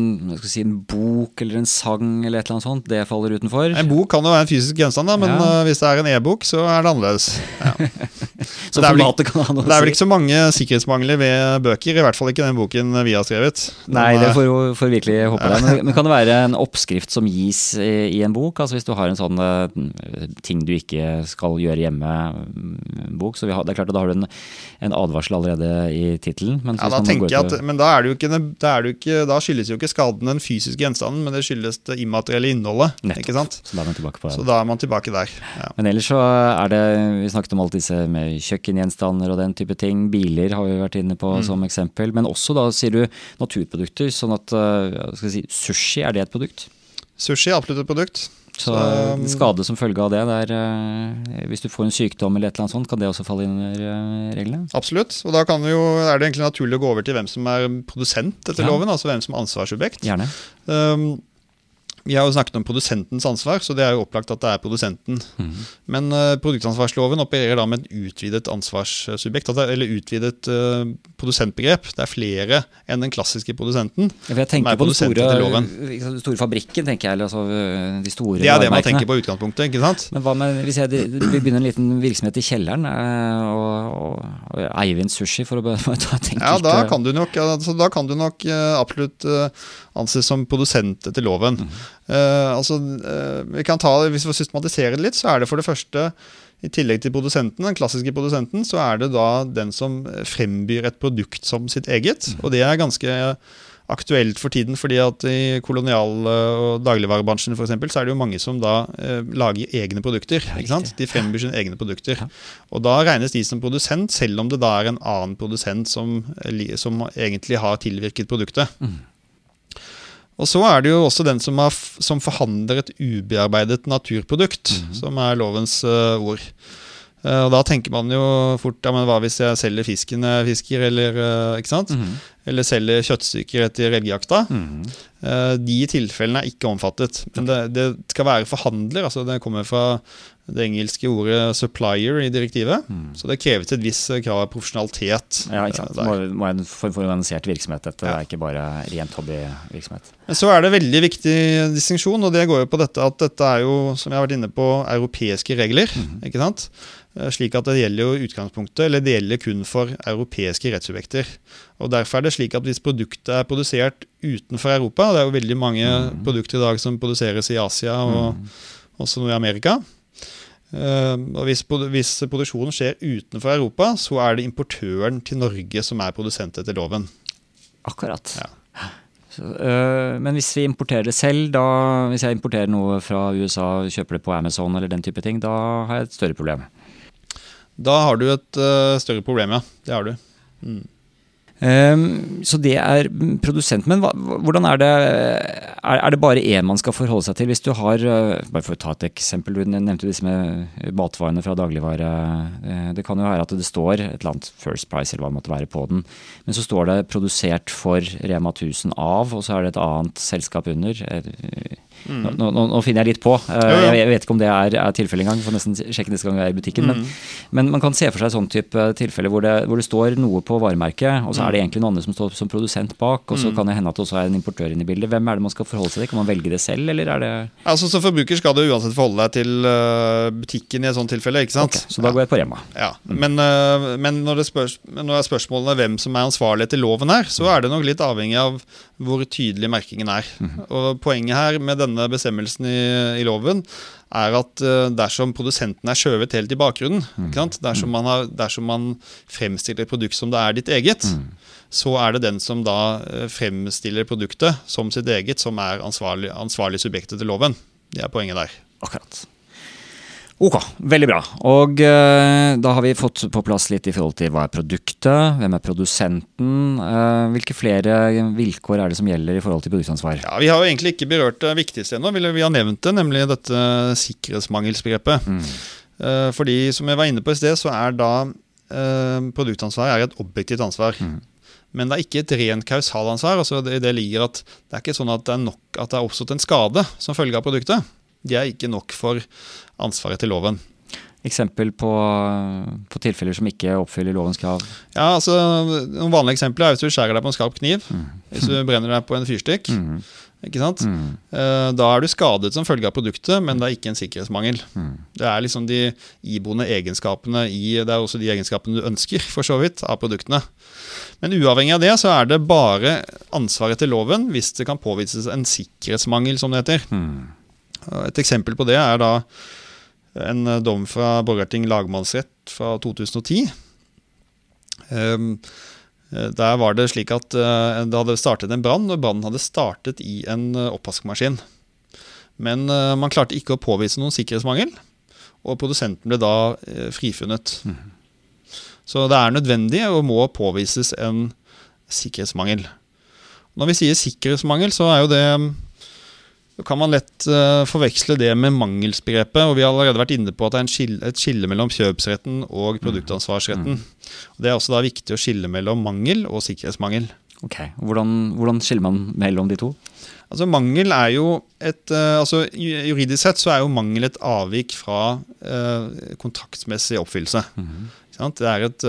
si, en bok eller en sang eller et eller annet sånt, det faller utenfor? En bok kan jo være en fysisk gjenstand, da, men Ja. eh, hvis det er en e-bok, så er det annerledes. Ja. Så det er vel Det er vel ikke så mange sikkerhetsmangler ved bøker, i hvert fall ikke den boken vi har skrevet. Nei, det er- får jo- virkelig håpe det. Men, men kan det være en oppskrift som gis i, i en bok? Altså Hvis du har en sånn uh, ting du ikke skal gjøre hjemme-bok, så vi har, det er klart at da har du en, en advarsel allerede i tittelen. Men, Ja, da tenker jeg at, Men da, er det jo ikke, da, er ikke, da skyldes jo ikke skaden den fysiske gjenstanden, men det skyldes det immaterielle innholdet. Nettopp. Så da er man tilbake på Så da er man tilbake der. Ja. Men ellers så er det Vi snakket om alt disse med kjøkkengjenstander og den type ting. Biler har vi vært inne på Mm. som eksempel. Men også da sier du naturprodukter. Sånn at eh, skal si, sushi, er det et produkt? Sushi er absolutt et produkt. Så Så, skade som følge av det, det er, eh, hvis du får en sykdom eller et eller annet sånt, kan det også falle inn under eh, reglene? Absolutt. Og da kan jo, er det egentlig naturlig å gå over til hvem som er produsent etter Ja. loven, altså hvem som er ansvarsobjekt. Gjerne. Um, vi har jo snakket om produsentens ansvar, så det er jo opplagt at det er produsenten. Mm. Men uh, produktansvarsloven opererer da med et utvidet ansvarssubjekt, er- eller utvidet uh, produsentbegrep. Det er flere enn den klassiske produsenten. Ja, jeg er tenker på den store, store fabrikken, tenker jeg. Eller altså de store Det er det man tenker på i utgangspunktet, ikke sant? Men hva med hvis jeg vi begynner en liten virksomhet i kjelleren, eh, og, og, og Eivind Sushi, for å bare ta et enkelt Ja, da kan du nok, altså, da kan du nok uh, absolutt anses som produsent etter loven. Mhm. Eh, altså, uh, vi kan ta, Hvis vi systematiserer det litt, så er det for det første i tillegg til produsenten, den klassiske produsenten, så er det da den som frembyr et produkt som sitt eget. Mhm. Og det er ganske aktuelt for tiden, fordi at i kolonial- og dagligvarebransjen for eksempel, så er det jo mange som da eh, lager egne produkter. ikke sant? De frembyr sine egne produkter. Og da regnes de som produsent, selv om det da er en annen produsent som, som egentlig har tilvirket produktet. Og så er det jo også den som, har, som forhandler et ubearbeidet naturprodukt, som er lovens uh, ord. Uh, og da tenker man jo fort ja, men hva hvis jeg selger fisken jeg fisker, eller, uh, ikke sant? Mhm. eller selger kjøttstykker etter elgjakta. Mhm. Eh, de tilfellene er ikke omfattet. Men det, det skal være forhandler. altså Det kommer fra det engelske ordet supplier i direktivet. Så det kreves et visst krav av profesjonalitet. Ja, ikke sant. eh, må, må en form for organisert virksomhet. Dette Ja. er ikke bare rent hobbyvirksomhet. Men så er det veldig viktig distinksjon, og det går jo på dette at dette er jo, som jeg har vært inne på, europeiske regler. ikke sant? Eh, Slik at det gjelder jo utgangspunktet, eller det gjelder kun for europeiske rettssubjekter. Og Derfor er det slik at hvis produktet er produsert utenfor Europa, og det er jo veldig mange produkter i dag som produseres i Asia og også noe i Amerika, og hvis, hvis produksjonen skjer utenfor Europa, så er det importøren til Norge som er produsent etter loven. Akkurat. Ja. Så, øh, men hvis vi importerer det selv, da, hvis jeg importerer noe fra USA, kjøper det på Amazon eller den type ting, da har jeg et større problem. Da har du et eh, større problem, ja. Det har du. Ehm, så det er produsent. Men hvordan er det er, det bare én man skal forholde seg til? Hvis du har øh, Bare for å ta et eksempel. Du nevnte disse med matvarene fra dagligvare. Eh, Det kan jo være at det står et eller annet First Price eller hva det måtte være på den. Men så står det 'produsert for Rema 1000 av', og så er det et annet selskap under. Eh, Nå, nå, nå finner jeg litt på. Uh, jo. Jeg, vet ikke om det er, er tilfellet engang. Får nesten sjekke neste gang jeg er i butikken. Men, men man kan se for seg sånn type tilfelle hvor det, hvor det står noe på varemerket, og så er det egentlig noen andre som står som produsent bak, og så kan det hende at det også er en importør inne i bildet. Hvem er det man skal forholde seg til? Kan man velge det selv, eller er det Altså Som forbruker skal du uansett forholde deg til eh, butikken i et sånt tilfelle. ikke sant? Okay, Så da går jeg på Rema. Ja, Men, eh, men når, det spørs, når det er spørsmålet hvem som er ansvarlig etter loven her, så er det nok litt avhengig av hvor tydelig merkingen er. Og Poenget her med denne bestemmelsen i, i loven er at eh, dersom produsenten er skjøvet helt i bakgrunnen, sant? Dersom, man har, dersom man fremstiller et produkt som det er ditt eget, så er det den som da eh, fremstiller produktet som sitt eget, som er ansvarlig, ansvarlig subjektet til loven. Det er poenget der. Akkurat. Ok, veldig bra. Og eh, da har vi fått på plass litt i forhold til hva er produktet, hvem er produsenten, eh, hvilke flere vilkår er det som gjelder i forhold til produktansvar? Ja, Vi har jo egentlig ikke berørt det viktigste ennå. Vi vi har nevnt det, nemlig dette sikkerhetsmangelsbegrepet. Eh, fordi som jeg var inne på i sted, så er da eh, produktansvar er et objektivt ansvar. Men det er ikke et rent kausalansvar. Altså det, det ligger at det er ikke sånn at det er nok at det er oppstått en skade som følge av produktet. Det er ikke nok for ansvaret til loven. Eksempel på, på tilfeller som ikke oppfyller lovens krav? Ja, altså Noen vanlige eksempler er hvis du skjærer deg på en skarp kniv. Hvis du brenner deg på en fyrstikk. Mm. Ikke sant? Mm. Eh, Da er du skadet som følge av produktet, men det er ikke en sikkerhetsmangel. Mm. Det er liksom de iboende egenskapene i Det er også de egenskapene du ønsker, for så vidt, av produktene. Men uavhengig av det, så er det bare ansvaret til loven hvis det kan påvises en sikkerhetsmangel, som det heter. Mm. Et eksempel på det er da en eh, dom fra Borgarting lagmannsrett fra 2010. Ehm, eh, Der var det slik at eh, det hadde startet en brann, og brannen hadde startet i en oppvaskmaskin. Men man klarte ikke å påvise noen sikkerhetsmangel, og produsenten ble da frifunnet. Så det er nødvendig og må påvises en sikkerhetsmangel. Når vi sier sikkerhetsmangel, så er jo det så kan man lett uh, forveksle det med mangelsbegrepet. og Vi har allerede vært inne på at det er en skille, et skille mellom kjøpsretten og produktansvarsretten. Og det er også da viktig å skille mellom mangel og sikkerhetsmangel. Ok, hvordan, hvordan skiller man mellom de to? Altså Mangel er jo et uh, altså Juridisk sett så er jo mangel et avvik fra uh, kontraktsmessig oppfyllelse. Mm. Det er et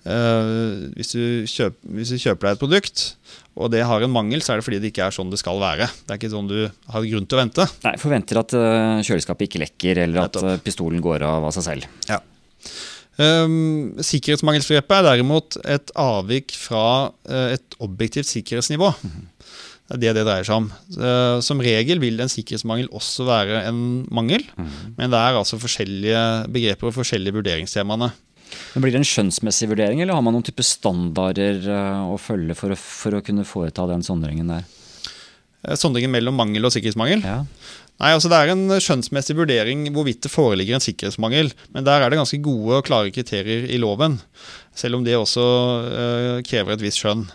hvis, du kjøper, hvis du kjøper deg et produkt, og det har en mangel, så er det fordi det ikke er sånn det skal være. Det er ikke sånn du har grunn til å vente. Nei, Forventer at eh, kjøleskapet ikke lekker, eller at eh, pistolen går av av seg selv. Um, sikkerhetsmangelsbegrepet er derimot et avvik fra eh, et objektivt sikkerhetsnivå. Det er det det dreier seg om. Uh, som regel vil en sikkerhetsmangel også være en mangel, men det er altså forskjellige begreper og forskjellige vurderingstemaene. Men Blir det en skjønnsmessig vurdering, eller har man noen type standarder eh, å følge for å, for å kunne foreta den sondringen der? Eh, Sondringen mellom mangel og sikkerhetsmangel. Ja. Nei, altså Det er en skjønnsmessig vurdering hvorvidt det foreligger en sikkerhetsmangel. Men der er det ganske gode og klare kriterier i loven. Selv om det også uh, krever et visst skjønn.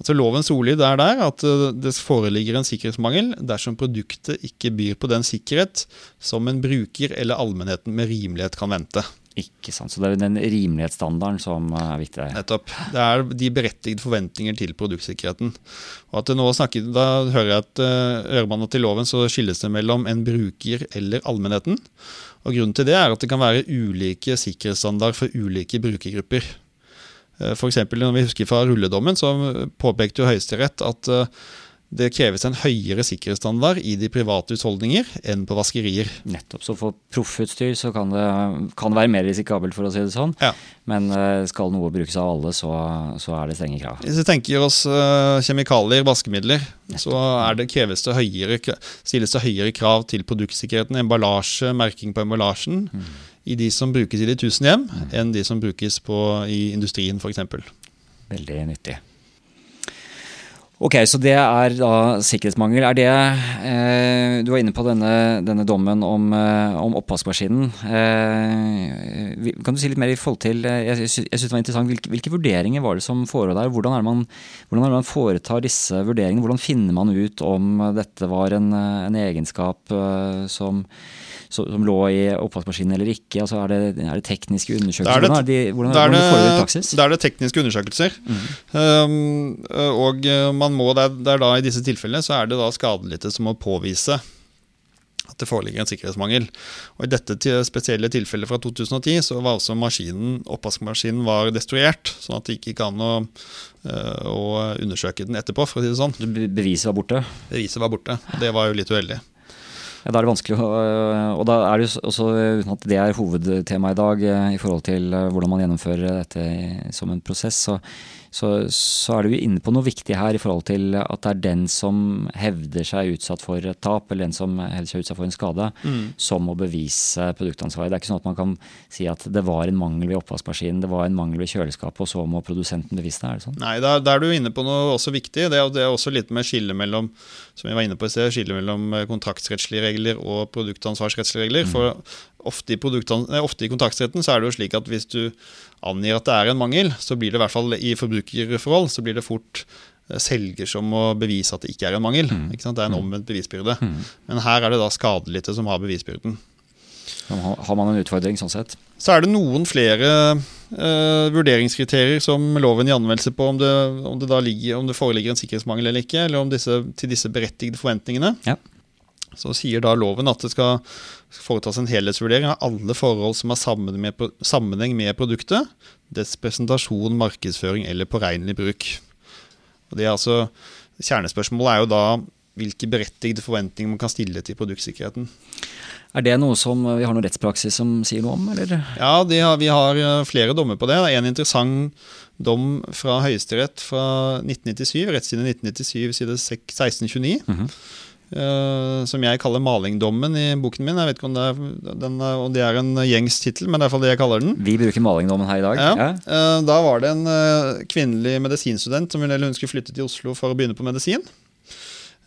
Altså Lovens ordlyd er der at det foreligger en sikkerhetsmangel dersom produktet ikke byr på den sikkerhet som en bruker eller allmennheten med rimelighet kan vente. Ikke sant, Så det er den rimelighetsstandarden som er viktig der. Nettopp. Det er de berettigede forventninger til produktsikkerheten. Og at nå snakker, Da hører jeg at uh, til loven så skilles det mellom en bruker eller allmennheten. Og Grunnen til det er at det kan være ulike sikkerhetsstandard for ulike brukergrupper. Eh, For eksempel, når vi husker fra rulledommen, så påpekte jo Høyesterett at eh, det kreves en høyere sikkerhetsstandard i de private husholdninger enn på vaskerier. Nettopp, så For proffutstyr så kan det, kan det være mer risikabelt, for å si det sånn. Ja. Men eh, skal noe brukes av alle, så, så er det strenge krav. Hvis vi tenker oss eh, kjemikalier, vaskemidler, så er det, kreves det høyere, stilles det høyere krav til produktsikkerheten, emballasje, merking på emballasjen, i de som brukes i de tusen hjem, enn de som brukes på, i industrien f.eks. Veldig nyttig. Ok, så det er da sikkerhetsmangel. Er det eh, Du var inne på denne, denne dommen om, eh, om oppvaskmaskinen. Eh, kan du si litt mer i forhold til eh, Jeg, sy- jeg synes det var interessant, hvilke, hvilke vurderinger var det som forelå der? Hvordan er, man, hvordan er det man foretar disse vurderingene? Hvordan finner man ut om dette var en, eh, en egenskap som, som, lå i oppvaskmaskinen eller ikke? Altså er, det, er det tekniske undersøkelser? er det- er de, hvordan, det er hvordan det, det i praksis? da er det tekniske undersøkelser. Um, og uh, man må, det er, det da I disse tilfellene så er det da skadelidte som må påvise at det foreligger en sikkerhetsmangel. Og I dette spesielle tilfellet fra 2010 så var også maskinen, oppvaskmaskinen var destruert. Sånn at det ikke gikk an å, uh, å undersøke den etterpå, for å si det sånn. Beviset var borte? Beviset var borte. Det var jo litt uheldig. Ja, Da er det vanskelig å Og da er det jo også, uten at det er hovedtema i dag, eh, i forhold til hvordan man gjennomfører dette som en prosess, så, så, så er du inne på noe viktig her i forhold til at det er den som hevder seg utsatt for et tap, eller den som hevder seg utsatt for en skade, som må bevise produktansvaret. Det er ikke sånn at man kan si at det var en mangel ved oppvaskmaskinen, det var en mangel ved kjøleskapet, og så må produsenten bevise det. Er det sånn? Nei, da, da er du inne på noe også viktig. Det er, det er også litt med skille mellom som jeg var inne på i sted, skillet mellom kontraktsrettslige regler og produktansvarsrettslige regler. For ofte i, ofte i kontraktsretten så er det jo slik at hvis du angir at det er en mangel, så blir det i hvert fall i forbrukerforhold så blir det fort eh, selger som må bevise at det ikke er en mangel. Sant? Det er en omvendt bevisbyrde. Men her er det da skadelidte som har bevisbyrden. Har man en utfordring sånn sett. Så er det noen flere eh, vurderingskriterier som loven gir anvendelse på om det, om, det ligger, om det foreligger en sikkerhetsmangel eller ikke, eller om disse, til disse berettigede forventningene. Ja. Så sier da loven at det skal foretas en helhetsvurdering av alle forhold som har sammenheng med, produktet, dets presentasjon, markedsføring eller påregnelig bruk. Og det er altså, Kjernespørsmålet er jo da hvilke berettigede forventninger man kan stille til produktsikkerheten. Er det noe som vi har noen rettspraksis som sier noe om, eller? Ja, det har, vi har eh, flere dommer på det. En interessant dom fra Høyesterett fra 1997, rettsside 1997, side sek- 1629. eh, som jeg kaller malingdommen i boken min. Jeg vet ikke om det er, den, om det er en gjengs tittel, men det er i hvert fall det jeg kaller den. Vi bruker malingdommen her i dag. Ja. Ja. Da var det en eh, kvinnelig medisinstudent som hun skulle flytte til Oslo for å begynne på medisin.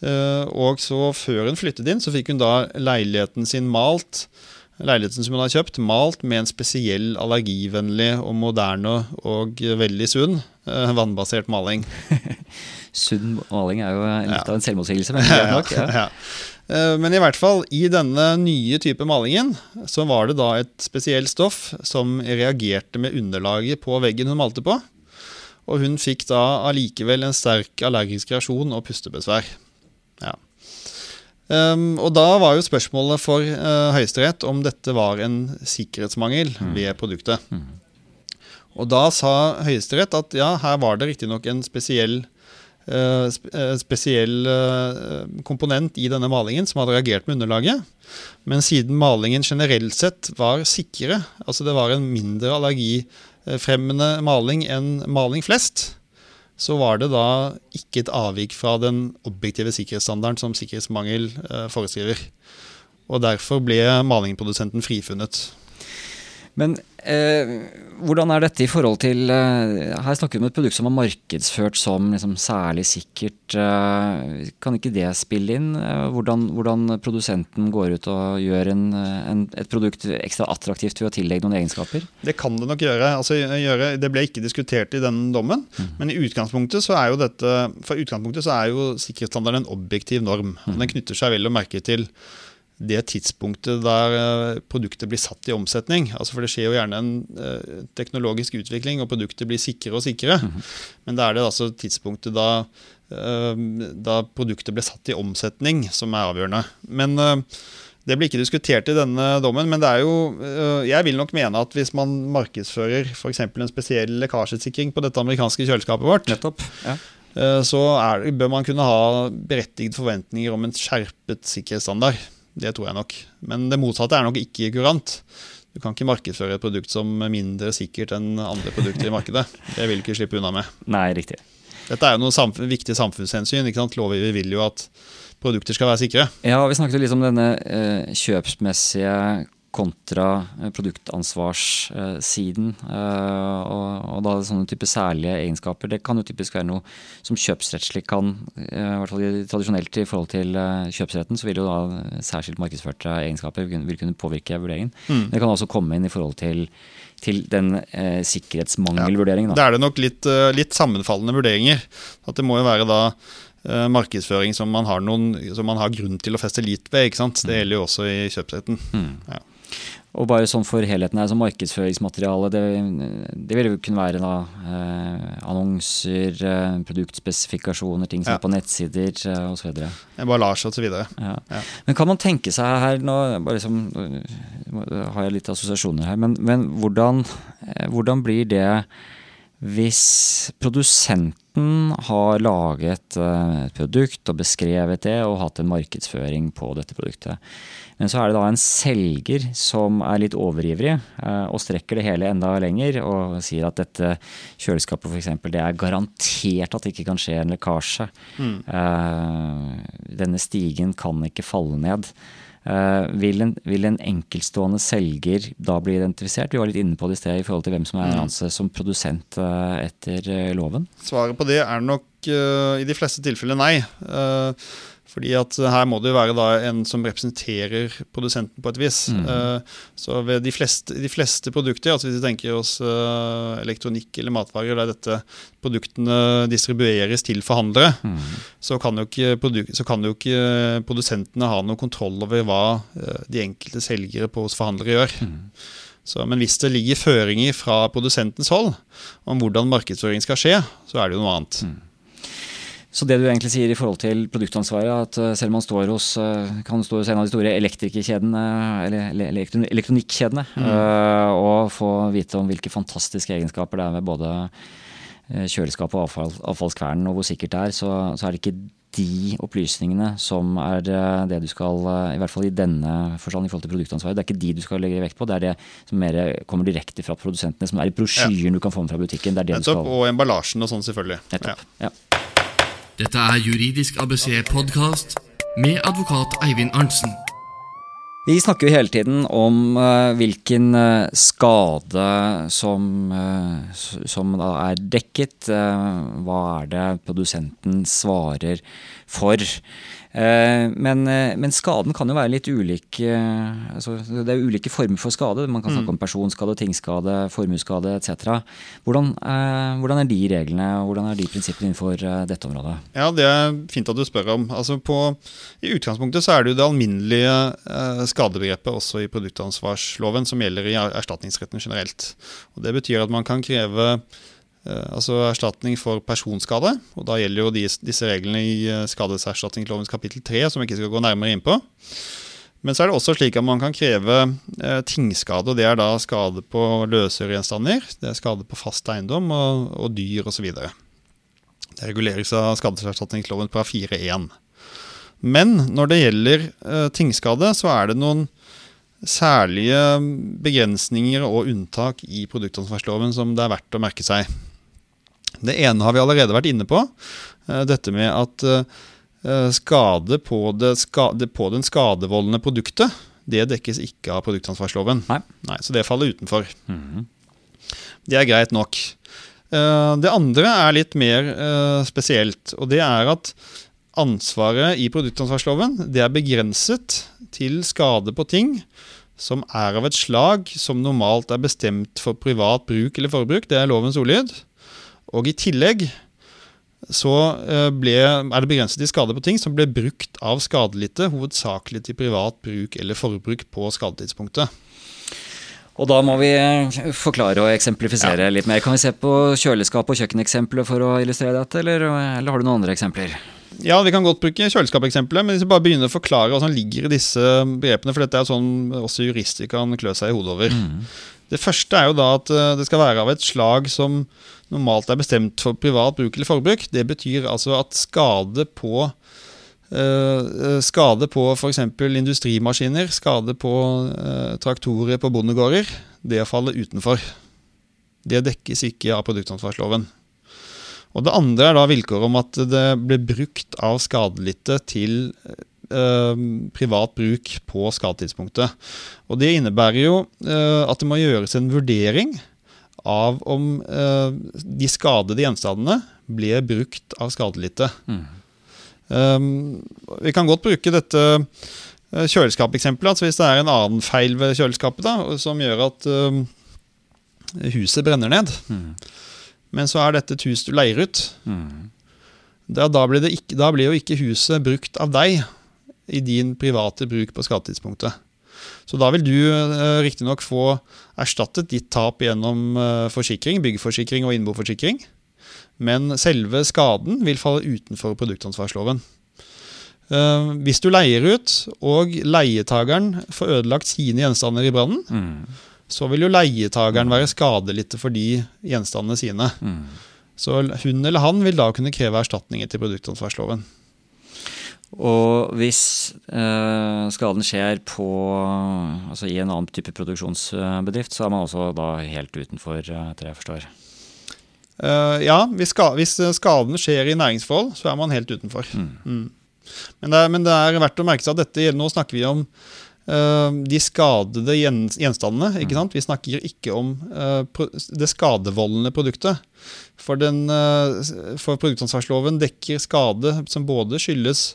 Eh, Og så før hun flyttet inn, så fikk hun da leiligheten sin malt. Leiligheten som hun har kjøpt, malt med en spesiell allergivennlig og moderne og veldig sunn eh, vannbasert maling. Sunn maling er jo litt av en selvmotsigelse, men greit nok. Ja. Eh, Men i hvert fall, i denne nye type malingen, så var det da et spesielt stoff som reagerte med underlaget på veggen hun malte på. Og hun fikk da allikevel en sterk allergisk reaksjon og pustebesvær. Ja. Um, og da var jo spørsmålet for uh, Høyesterett om dette var en sikkerhetsmangel ved produktet. Og da sa Høyesterett at ja, her var det riktignok en spesiell sp spesiell eh, komponent i denne malingen som hadde reagert med underlaget. Men siden malingen generelt sett var sikre, altså det var en mindre allergifremmende maling enn maling flest, så var det da ikke et avvik fra den objektive sikkerhetsstandarden som sikkerhetsmangel eh, foreskriver. Og derfor ble malingprodusenten frifunnet. Men eh, hvordan er dette i forhold til eh, Her snakker vi om et produkt som er markedsført som liksom, særlig sikkert. Eh, kan ikke det spille inn? Eh, hvordan, hvordan produsenten går ut og gjør en, en, et produkt ekstra attraktivt ved å tillegge noen egenskaper? Det kan det nok gjøre. Altså, gjøre. Det ble ikke diskutert i den dommen. Men i utgangspunktet så er jo dette For utgangspunktet så er jo sikkerhetsstandarden en objektiv norm. Mm. den knytter seg vel å merke til det tidspunktet der eh, produktet blir satt i omsetning. Altså For det skjer jo gjerne en eh, teknologisk utvikling, og produktet blir sikrere og sikrere. Men da er det altså tidspunktet da, eh, da produktet ble satt i omsetning, som er avgjørende. Men det blir ikke diskutert i denne dommen, men det er jo Jeg vil nok mene at hvis man markedsfører f.eks. en spesiell lekkasjesikring på dette amerikanske kjøleskapet vårt, Nettopp. Ja. så er, bør man kunne ha berettigede forventninger om en skjerpet sikkerhetsstandard. Det tror jeg nok. Men det motsatte er nok ikke kurant. Du kan ikke markedsføre et produkt som er mindre sikkert enn andre produkter i markedet. Det vil du ikke slippe unna med. Nei, riktig. Dette er jo noen samf viktig samfunnshensyn. ikke sant? Lovgiver vil jo at produkter skal være sikre. Ja, vi snakket jo litt om denne eh, kjøpsmessige kontra eh, produktansvarssiden. Eh, og, da sånne type særlige egenskaper. Det kan jo typisk være noe som kjøpsrettslig kan eh, i hvert fall Tradisjonelt i forhold til kjøpsretten så vil jo da særskilt markedsførte egenskaper vil kunne påvirke vurderingen. Mm. det kan også komme inn i forhold til, til den eh, sikkerhetsmangelvurderingen. Det Da. er det nok litt, litt sammenfallende vurderinger. At det må jo være da markedsføring som man, har noen, som man har grunn til å feste lit ved. ikke sant? Det gjelder jo også i kjøpsretten. Ja. Og bare sånn for helheten her, så markedsføringsmateriale, det, det vil jo kunne være da eh, annonser, eh, produktspesifikasjoner, ting som Ja. er på nettsider eh, osv. Emballasje osv. Ja. Ja. Men kan man tenke seg her nå bare liksom, øh, har jeg litt assosiasjoner her, men, men hvordan, eh, hvordan blir det hvis produsenten har laget eh, et produkt og beskrevet det og hatt en markedsføring på dette produktet. Men så er det da en selger som er litt overivrig eh, og strekker det hele enda lenger og sier at dette kjøleskapet f.eks. det er garantert at det ikke kan skje en lekkasje. Mm. denne stigen kan ikke falle ned. Eh, vil, en, vil en enkeltstående selger da bli identifisert? Vi var litt inne på det i sted i forhold til hvem som er anses som produsent eh, etter eh, loven. Svaret på det er nok eh, i de fleste tilfeller nei. Eh, fordi at her må det jo være da en som representerer produsenten på et vis. Mm. så ved de fleste, de fleste produkter, altså hvis vi tenker oss eh, elektronikk eller matvarer, der dette produktene distribueres til forhandlere, så, kan ikke så kan jo ikke produsentene ha noen kontroll over hva eh, de enkelte selgere på hos forhandlere gjør. Så, men hvis det ligger føringer fra produsentens hold om hvordan markedsføring skal skje, så er det jo noe annet. Så det du egentlig sier i forhold til produktansvaret, at eh, selv om man står hos eh, kan stå hos en av de store elektrikerkjedene, eller elektron elektronikkjedene, mm. og få vite om hvilke fantastiske egenskaper det er ved både kjøleskap og avfall, avfallskvernen, og hvor sikkert det er, så, så er det ikke de opplysningene som er det du skal, i hvert fall i denne forstand i forhold til produktansvaret, det er ikke de du skal legge vekt på. Det er det som mer kommer direkte fra produsentene, som er i brosjyren ja. du kan få med fra butikken. Det er det Nettopp, du skal... Og emballasjen og sånn, selvfølgelig. Nettopp, ja. ja. Dette er Juridisk ABC-podkast med advokat Eivind Arntzen. Vi snakker jo hele tiden om uh, hvilken uh, skade som, uh, som er dekket. hva er det produsenten svarer for? Eh, men, eh, men, skaden kan jo være litt ulik. Eh, altså, det er ulike former for skade. Man kan snakke mm. om personskade, tingskade, formuesskade etc. Hvordan, hvordan, er de reglene hvordan er de prinsippene innenfor dette området? Ja, Det er fint at du spør om. Altså på, I utgangspunktet så er det jo det alminnelige skadebegrepet også i produktansvarsloven som gjelder i erstatningsretten generelt. Og Det betyr at man kan kreve altså erstatning for personskade. og Da gjelder jo disse reglene i eh, skadeserstatningslovens kapittel 3, som vi ikke skal gå nærmere inn på. Men så er det også slik at man kan kreve eh, tingskade. og Det er da skade på løsøregjenstander, det er skade på fast eiendom og, og dyr osv. Det reguleres av skadeserstatningsloven fra 4.1. Men når det gjelder eh, tingskade, så er det noen særlige begrensninger og unntak i produktansvarsloven som det er verdt å merke seg. Det ene har vi allerede vært inne på. Eh, dette med at eh, skade på, det, skade, på den skadevoldende produktet, det dekkes ikke av produktansvarsloven. Nei. Nei så det faller utenfor. Mm -hmm. Det er greit nok. Eh, det andre er litt mer spesielt, og det er at ansvaret i produktansvarsloven det er begrenset til skade på ting som er av et slag som normalt er bestemt for privat bruk eller forbruk. Det er lovens ordlyd. Og i tillegg så eh, ble, er det begrenset til skade på ting som ble brukt av skadelidte, hovedsakelig til privat bruk eller forbruk på skadetidspunktet. Og da må vi eh, forklare og eksemplifisere ja. litt mer. Kan vi se på kjøleskap og kjøkkeneksempler for å illustrere dette, eller, eller har du noen andre eksempler? Ja, vi kan godt bruke kjøleskapeksempelet, men hvis vi bare begynner å forklare hva som ligger i disse begrepene, for dette er sånn også jurister kan klø seg i hodet over. Mm. Det første er jo da at eh, det skal være av et slag som normalt er bestemt for privat bruk eller forbruk. Det betyr altså at skade på Uh, skade på f.eks. industrimaskiner, skade på uh, traktorer på bondegårder, det faller utenfor. Det dekkes ikke av produktansvarsloven. Og Det andre er da vilkåret om at det ble brukt av skadelidte til privat bruk på skadetidspunktet. Og Det innebærer jo at det må gjøres en vurdering av om uh, de skadede gjenstandene ble brukt av skadelidte. Mm. Um, vi kan godt bruke dette uh, kjøleskapeksempelet. Altså hvis det er en annen feil ved kjøleskapet da, som gjør at um, huset brenner ned, mm. men så er dette et hus du leier ut, mm. da, da, blir ikke, da blir jo ikke huset brukt av deg i din private bruk på skadetidspunktet. Så da vil du uh, riktignok få erstattet ditt tap gjennom uh, forsikring, byggeforsikring og innboforsikring. Men selve skaden vil falle utenfor produktansvarsloven. Uh, hvis du leier ut, og leietageren får ødelagt sine gjenstander i brannen, mm. så vil jo leietageren være skadelidte for de gjenstandene sine. Mm. Så hun eller han vil da kunne kreve erstatning til produktansvarsloven. Og hvis eh, skaden skjer på, altså i en annen type produksjonsbedrift, så er man også da helt utenfor, eh, etter det jeg forstår? Uh, ja, hvis, ska, hvis, skaden skjer i næringsforhold, så er man helt utenfor. Mm. Mm. Men, det er, men, det er, verdt å merke seg at dette Nå snakker vi om de skadede gjenstandene. ikke mm. sant? Vi snakker ikke om uh, det skadevoldende produktet. For, den, for produktansvarsloven dekker skade som både skyldes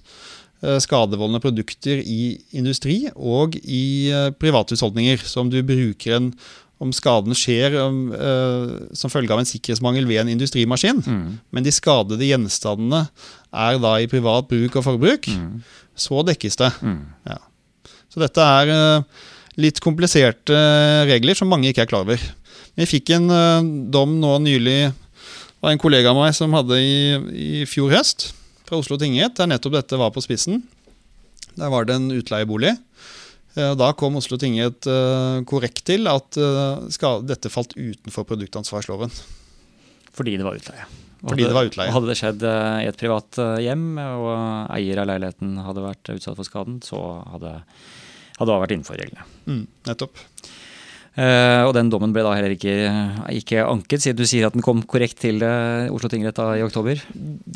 Eh, skadevoldende produkter i industri og i eh, privathusholdninger. Så om du bruker en om skaden skjer om, uh, som følge av en sikkerhetsmangel ved en industrimaskin, mm. men de skadede gjenstandene er da i privat bruk og forbruk, mm. så dekkes det. Mm. Ja. Så dette er uh, litt kompliserte regler som mange ikke er klar over. Vi fikk en uh, dom nå nylig av en kollega av meg som hadde i, i fjor høst. fra Oslo tingrett, der nettopp dette var på spissen. Der var det en utleiebolig. Eh, Da kom Oslo tingrett eh, korrekt til at eh, dette falt utenfor produktansvarsloven. Fordi det var utleie. Fordi det var utleie. Hadde det skjedd eh, i et privat eh, hjem, og eier av leiligheten hadde vært utsatt for skaden, så hadde, hadde da vært innenfor reglene. Mm, nettopp. Uh, og den dommen ble da heller ikke, ikke anket, siden du sier at den kom korrekt til uh, Oslo tingrett da i oktober.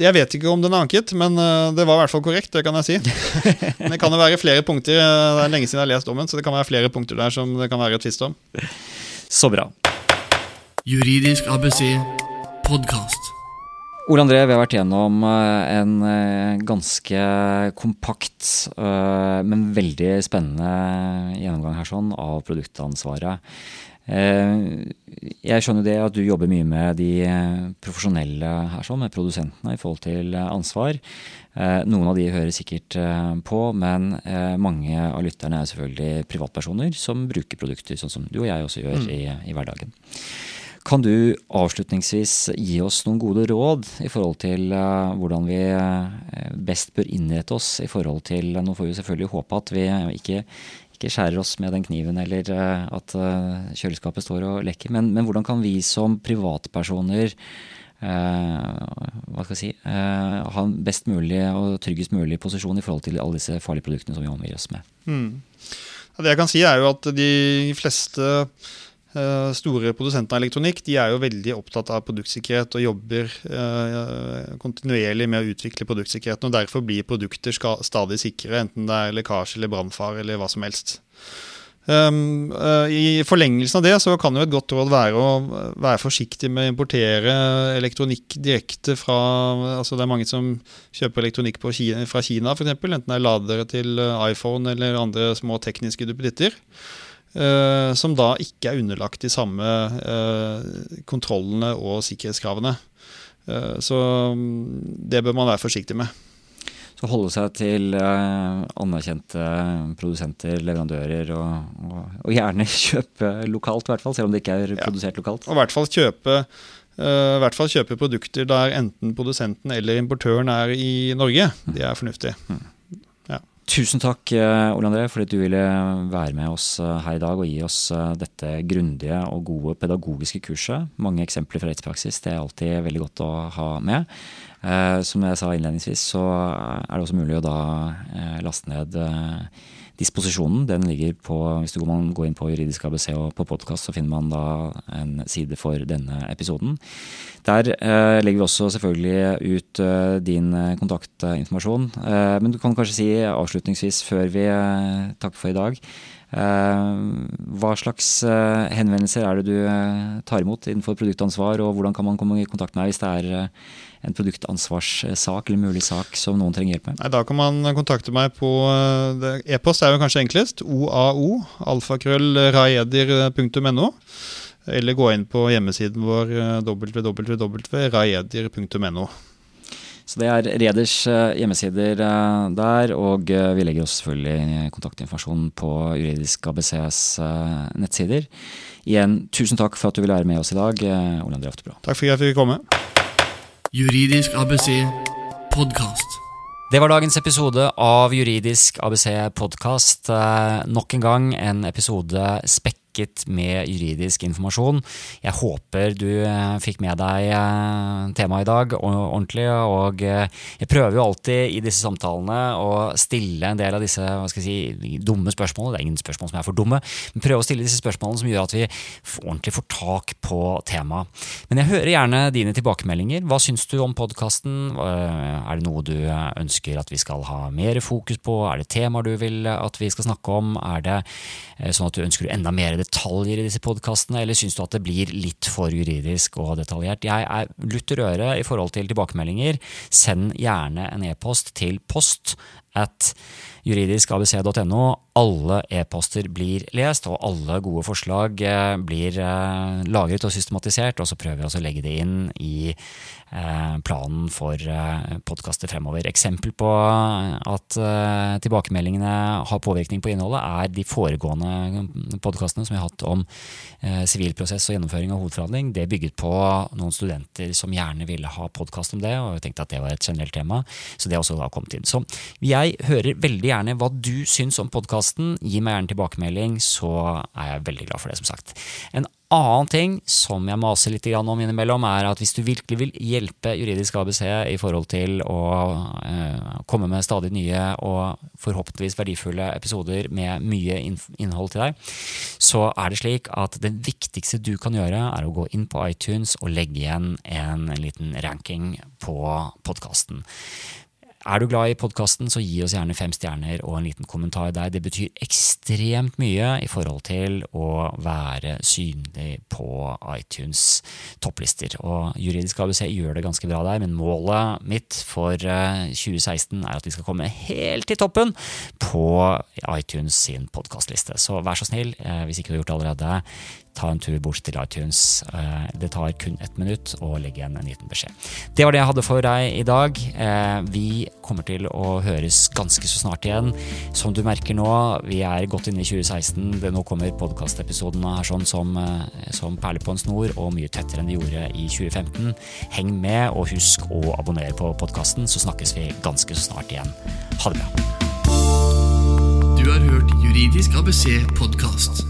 Jeg vet ikke om den er anket, men uh, det var i hvert fall korrekt. Det kan jeg si. Men det kan jo være flere punkter Det er lenge siden jeg har lest dommen, så det kan være flere punkter der som det kan være tvist om. Så bra. Juridisk ABC podkast. Ole André, vi har vært gjennom eh, en eh, ganske kompakt, eh, men veldig spennende gjennomgang her sånn av produktansvaret. Jeg skjønner det at du jobber mye med de profesjonelle her sånn, med produsentene i forhold til ansvar. Noen av de hører sikkert på, men mange av lytterne er selvfølgelig privatpersoner som bruker produkter, sånn som du og jeg også gjør i, i hverdagen. Kan du avslutningsvis gi oss noen gode råd i forhold til eh, hvordan vi eh, best bør innrette oss i forhold til Nå får vi selvfølgelig håpe at vi ikke, ikke skjærer oss med den kniven, eller eh, at eh, kjøleskapet står og lekker, men, men hvordan kan vi som privatpersoner eh, hva skal jeg si, eh, ha en best mulig og tryggest mulig posisjon i forhold til alle disse farlige produktene som vi omgir oss med? Ja, Det jeg kan si er jo at de fleste eh, store produsenter av elektronikk de er jo veldig opptatt av produktsikkerhet og jobber eh, kontinuerlig med å utvikle produktsikkerheten. og Derfor blir produkter stadig sikre, enten det er lekkasje eller brannfare eller hva som helst. Um, eh, I forlengelsen av det så kan jo et godt råd være å være forsiktig med å importere elektronikk direkte fra altså Det er mange som kjøper elektronikk Kina, fra Kina, f.eks. Enten det er ladere til eh, iPhone eller andre små tekniske duppeditter. Eh, som da ikke er underlagt de samme uh, kontrollene og sikkerhetskravene. Uh, så mm, det bør man være forsiktig med. Så holde seg til anerkjente produsenter, leverandører, og, og, og gjerne kjøpe lokalt, i hvert fall, selv om det ikke er Ja. produsert lokalt. Og i hvert fall kjøpe i hvert fall kjøpe produkter der enten produsenten eller importøren er i Norge. Det er fornuftig. Tusen takk, eh, Ole André, for at du ville være med oss eh, her i dag og gi oss eh, dette grundige og gode pedagogiske kurset. Mange eksempler fra rettspraksis. Det er alltid veldig godt å ha med. Som jeg sa innledningsvis, så er det også mulig å da laste ned disposisjonen. Den ligger på, Hvis du går inn på Juridisk ABC og på podkast, så finner man da en side for denne episoden. Der eh, legger vi også selvfølgelig ut eh, din eh, kontaktinformasjon. Eh, men du kan kanskje si avslutningsvis, før vi eh, takker for i dag, eh, hva slags henvendelser er det du tar imot innenfor produktansvar, og hvordan kan man komme i kontakt med deg hvis det er en produktansvarssak eller mulig sak som noen trenger hjelp med? Nei, da kan man kontakte meg på eh, E-post er jo kanskje enklest. OAO, alfakrøll, raeder.no. Eller gå inn på hjemmesiden vår eh, www.raeder.no. Så det er Reders eh, hjemmesider der, og vi legger også selvfølgelig kontaktinformasjon på Juridisk ABCs nettsider. Igjen, tusen takk for at du ville være med oss i dag, Ole André Oftebro. Takk for at jeg fikk komme. Juridisk ABC podkast. Det var dagens episode av Juridisk ABC podkast. Nok en gang en episode spekket med juridisk informasjon. Jeg håper du eh, fikk med deg eh, temaet i dag ordentlig. Og eh, jeg prøver jo alltid i disse samtalene å stille en del av disse si, dumme spørsmålene. Det er ingen spørsmål som er for dumme, men prøve å stille disse spørsmålene som gjør at vi ordentlig får tak på temaet. Men jeg hører gjerne dine tilbakemeldinger. Hva syns du om podkasten? Er det noe du ønsker at vi skal ha mer fokus på? Er det temaer du vil at vi skal snakke om? Er det sånn at du ønsker enda mer detaljer i disse podkastene, eller syns du at det blir litt for juridisk og detaljert? Jeg er lutter øre i forhold til tilbakemeldinger. Send gjerne en e-post til post at juridiskabc.no. alle e-poster blir lest, og alle gode forslag eh, blir eh, lagret og systematisert. Og så prøver vi å legge det inn i planen for podkaster fremover. Eksempel på at tilbakemeldingene har påvirkning på innholdet, er de foregående podkastene som vi har hatt om sivilprosess og gjennomføring av hovedforhandling. Det bygget på noen studenter som gjerne ville ha podkast om det, og jeg tenkte at det var et generelt tema. Så det har også da kommet inn. Så jeg hører veldig gjerne hva du syns om podkasten. Gi meg gjerne tilbakemelding, så er jeg veldig glad for det, som sagt. En annen ting som jeg maser litt om innimellom, er at hvis du virkelig vil hjelpe Juridisk ABC i forhold til å eh, komme med stadig nye og forhåpentligvis verdifulle episoder med mye innhold til deg, så er det slik at det viktigste du kan gjøre, er å gå inn på iTunes og legge igjen en liten ranking på podkasten. Er du glad i podkasten, så gi oss gjerne fem stjerner og en liten kommentar der. Det betyr ekstremt mye i forhold til å være synlig på iTunes topplister. Og Juridisk ABC gjør det ganske bra der, men målet mitt for 2016 eh, er at vi skal komme helt til toppen på iTunes sin podkastliste. Så vær så snill, eh, hvis ikke du har gjort det allerede, ta en tur bort til iTunes. Eh, det tar kun ett minutt å legge igjen en liten beskjed. Det var det jeg hadde for deg i dag. Eh, vi kommer til å høres ganske så snart igjen. Som du merker nå, vi er godt inne i 2016. Nå kommer podkastepisodene her sånn som, eh, som perler på en snor, og mye tettere enn de gjorde i 2015. Heng med, og husk å abonnere på podkasten, så snakkes vi ganske så snart igjen. Ha det bra. Du har hørt Juridisk ABC podkast.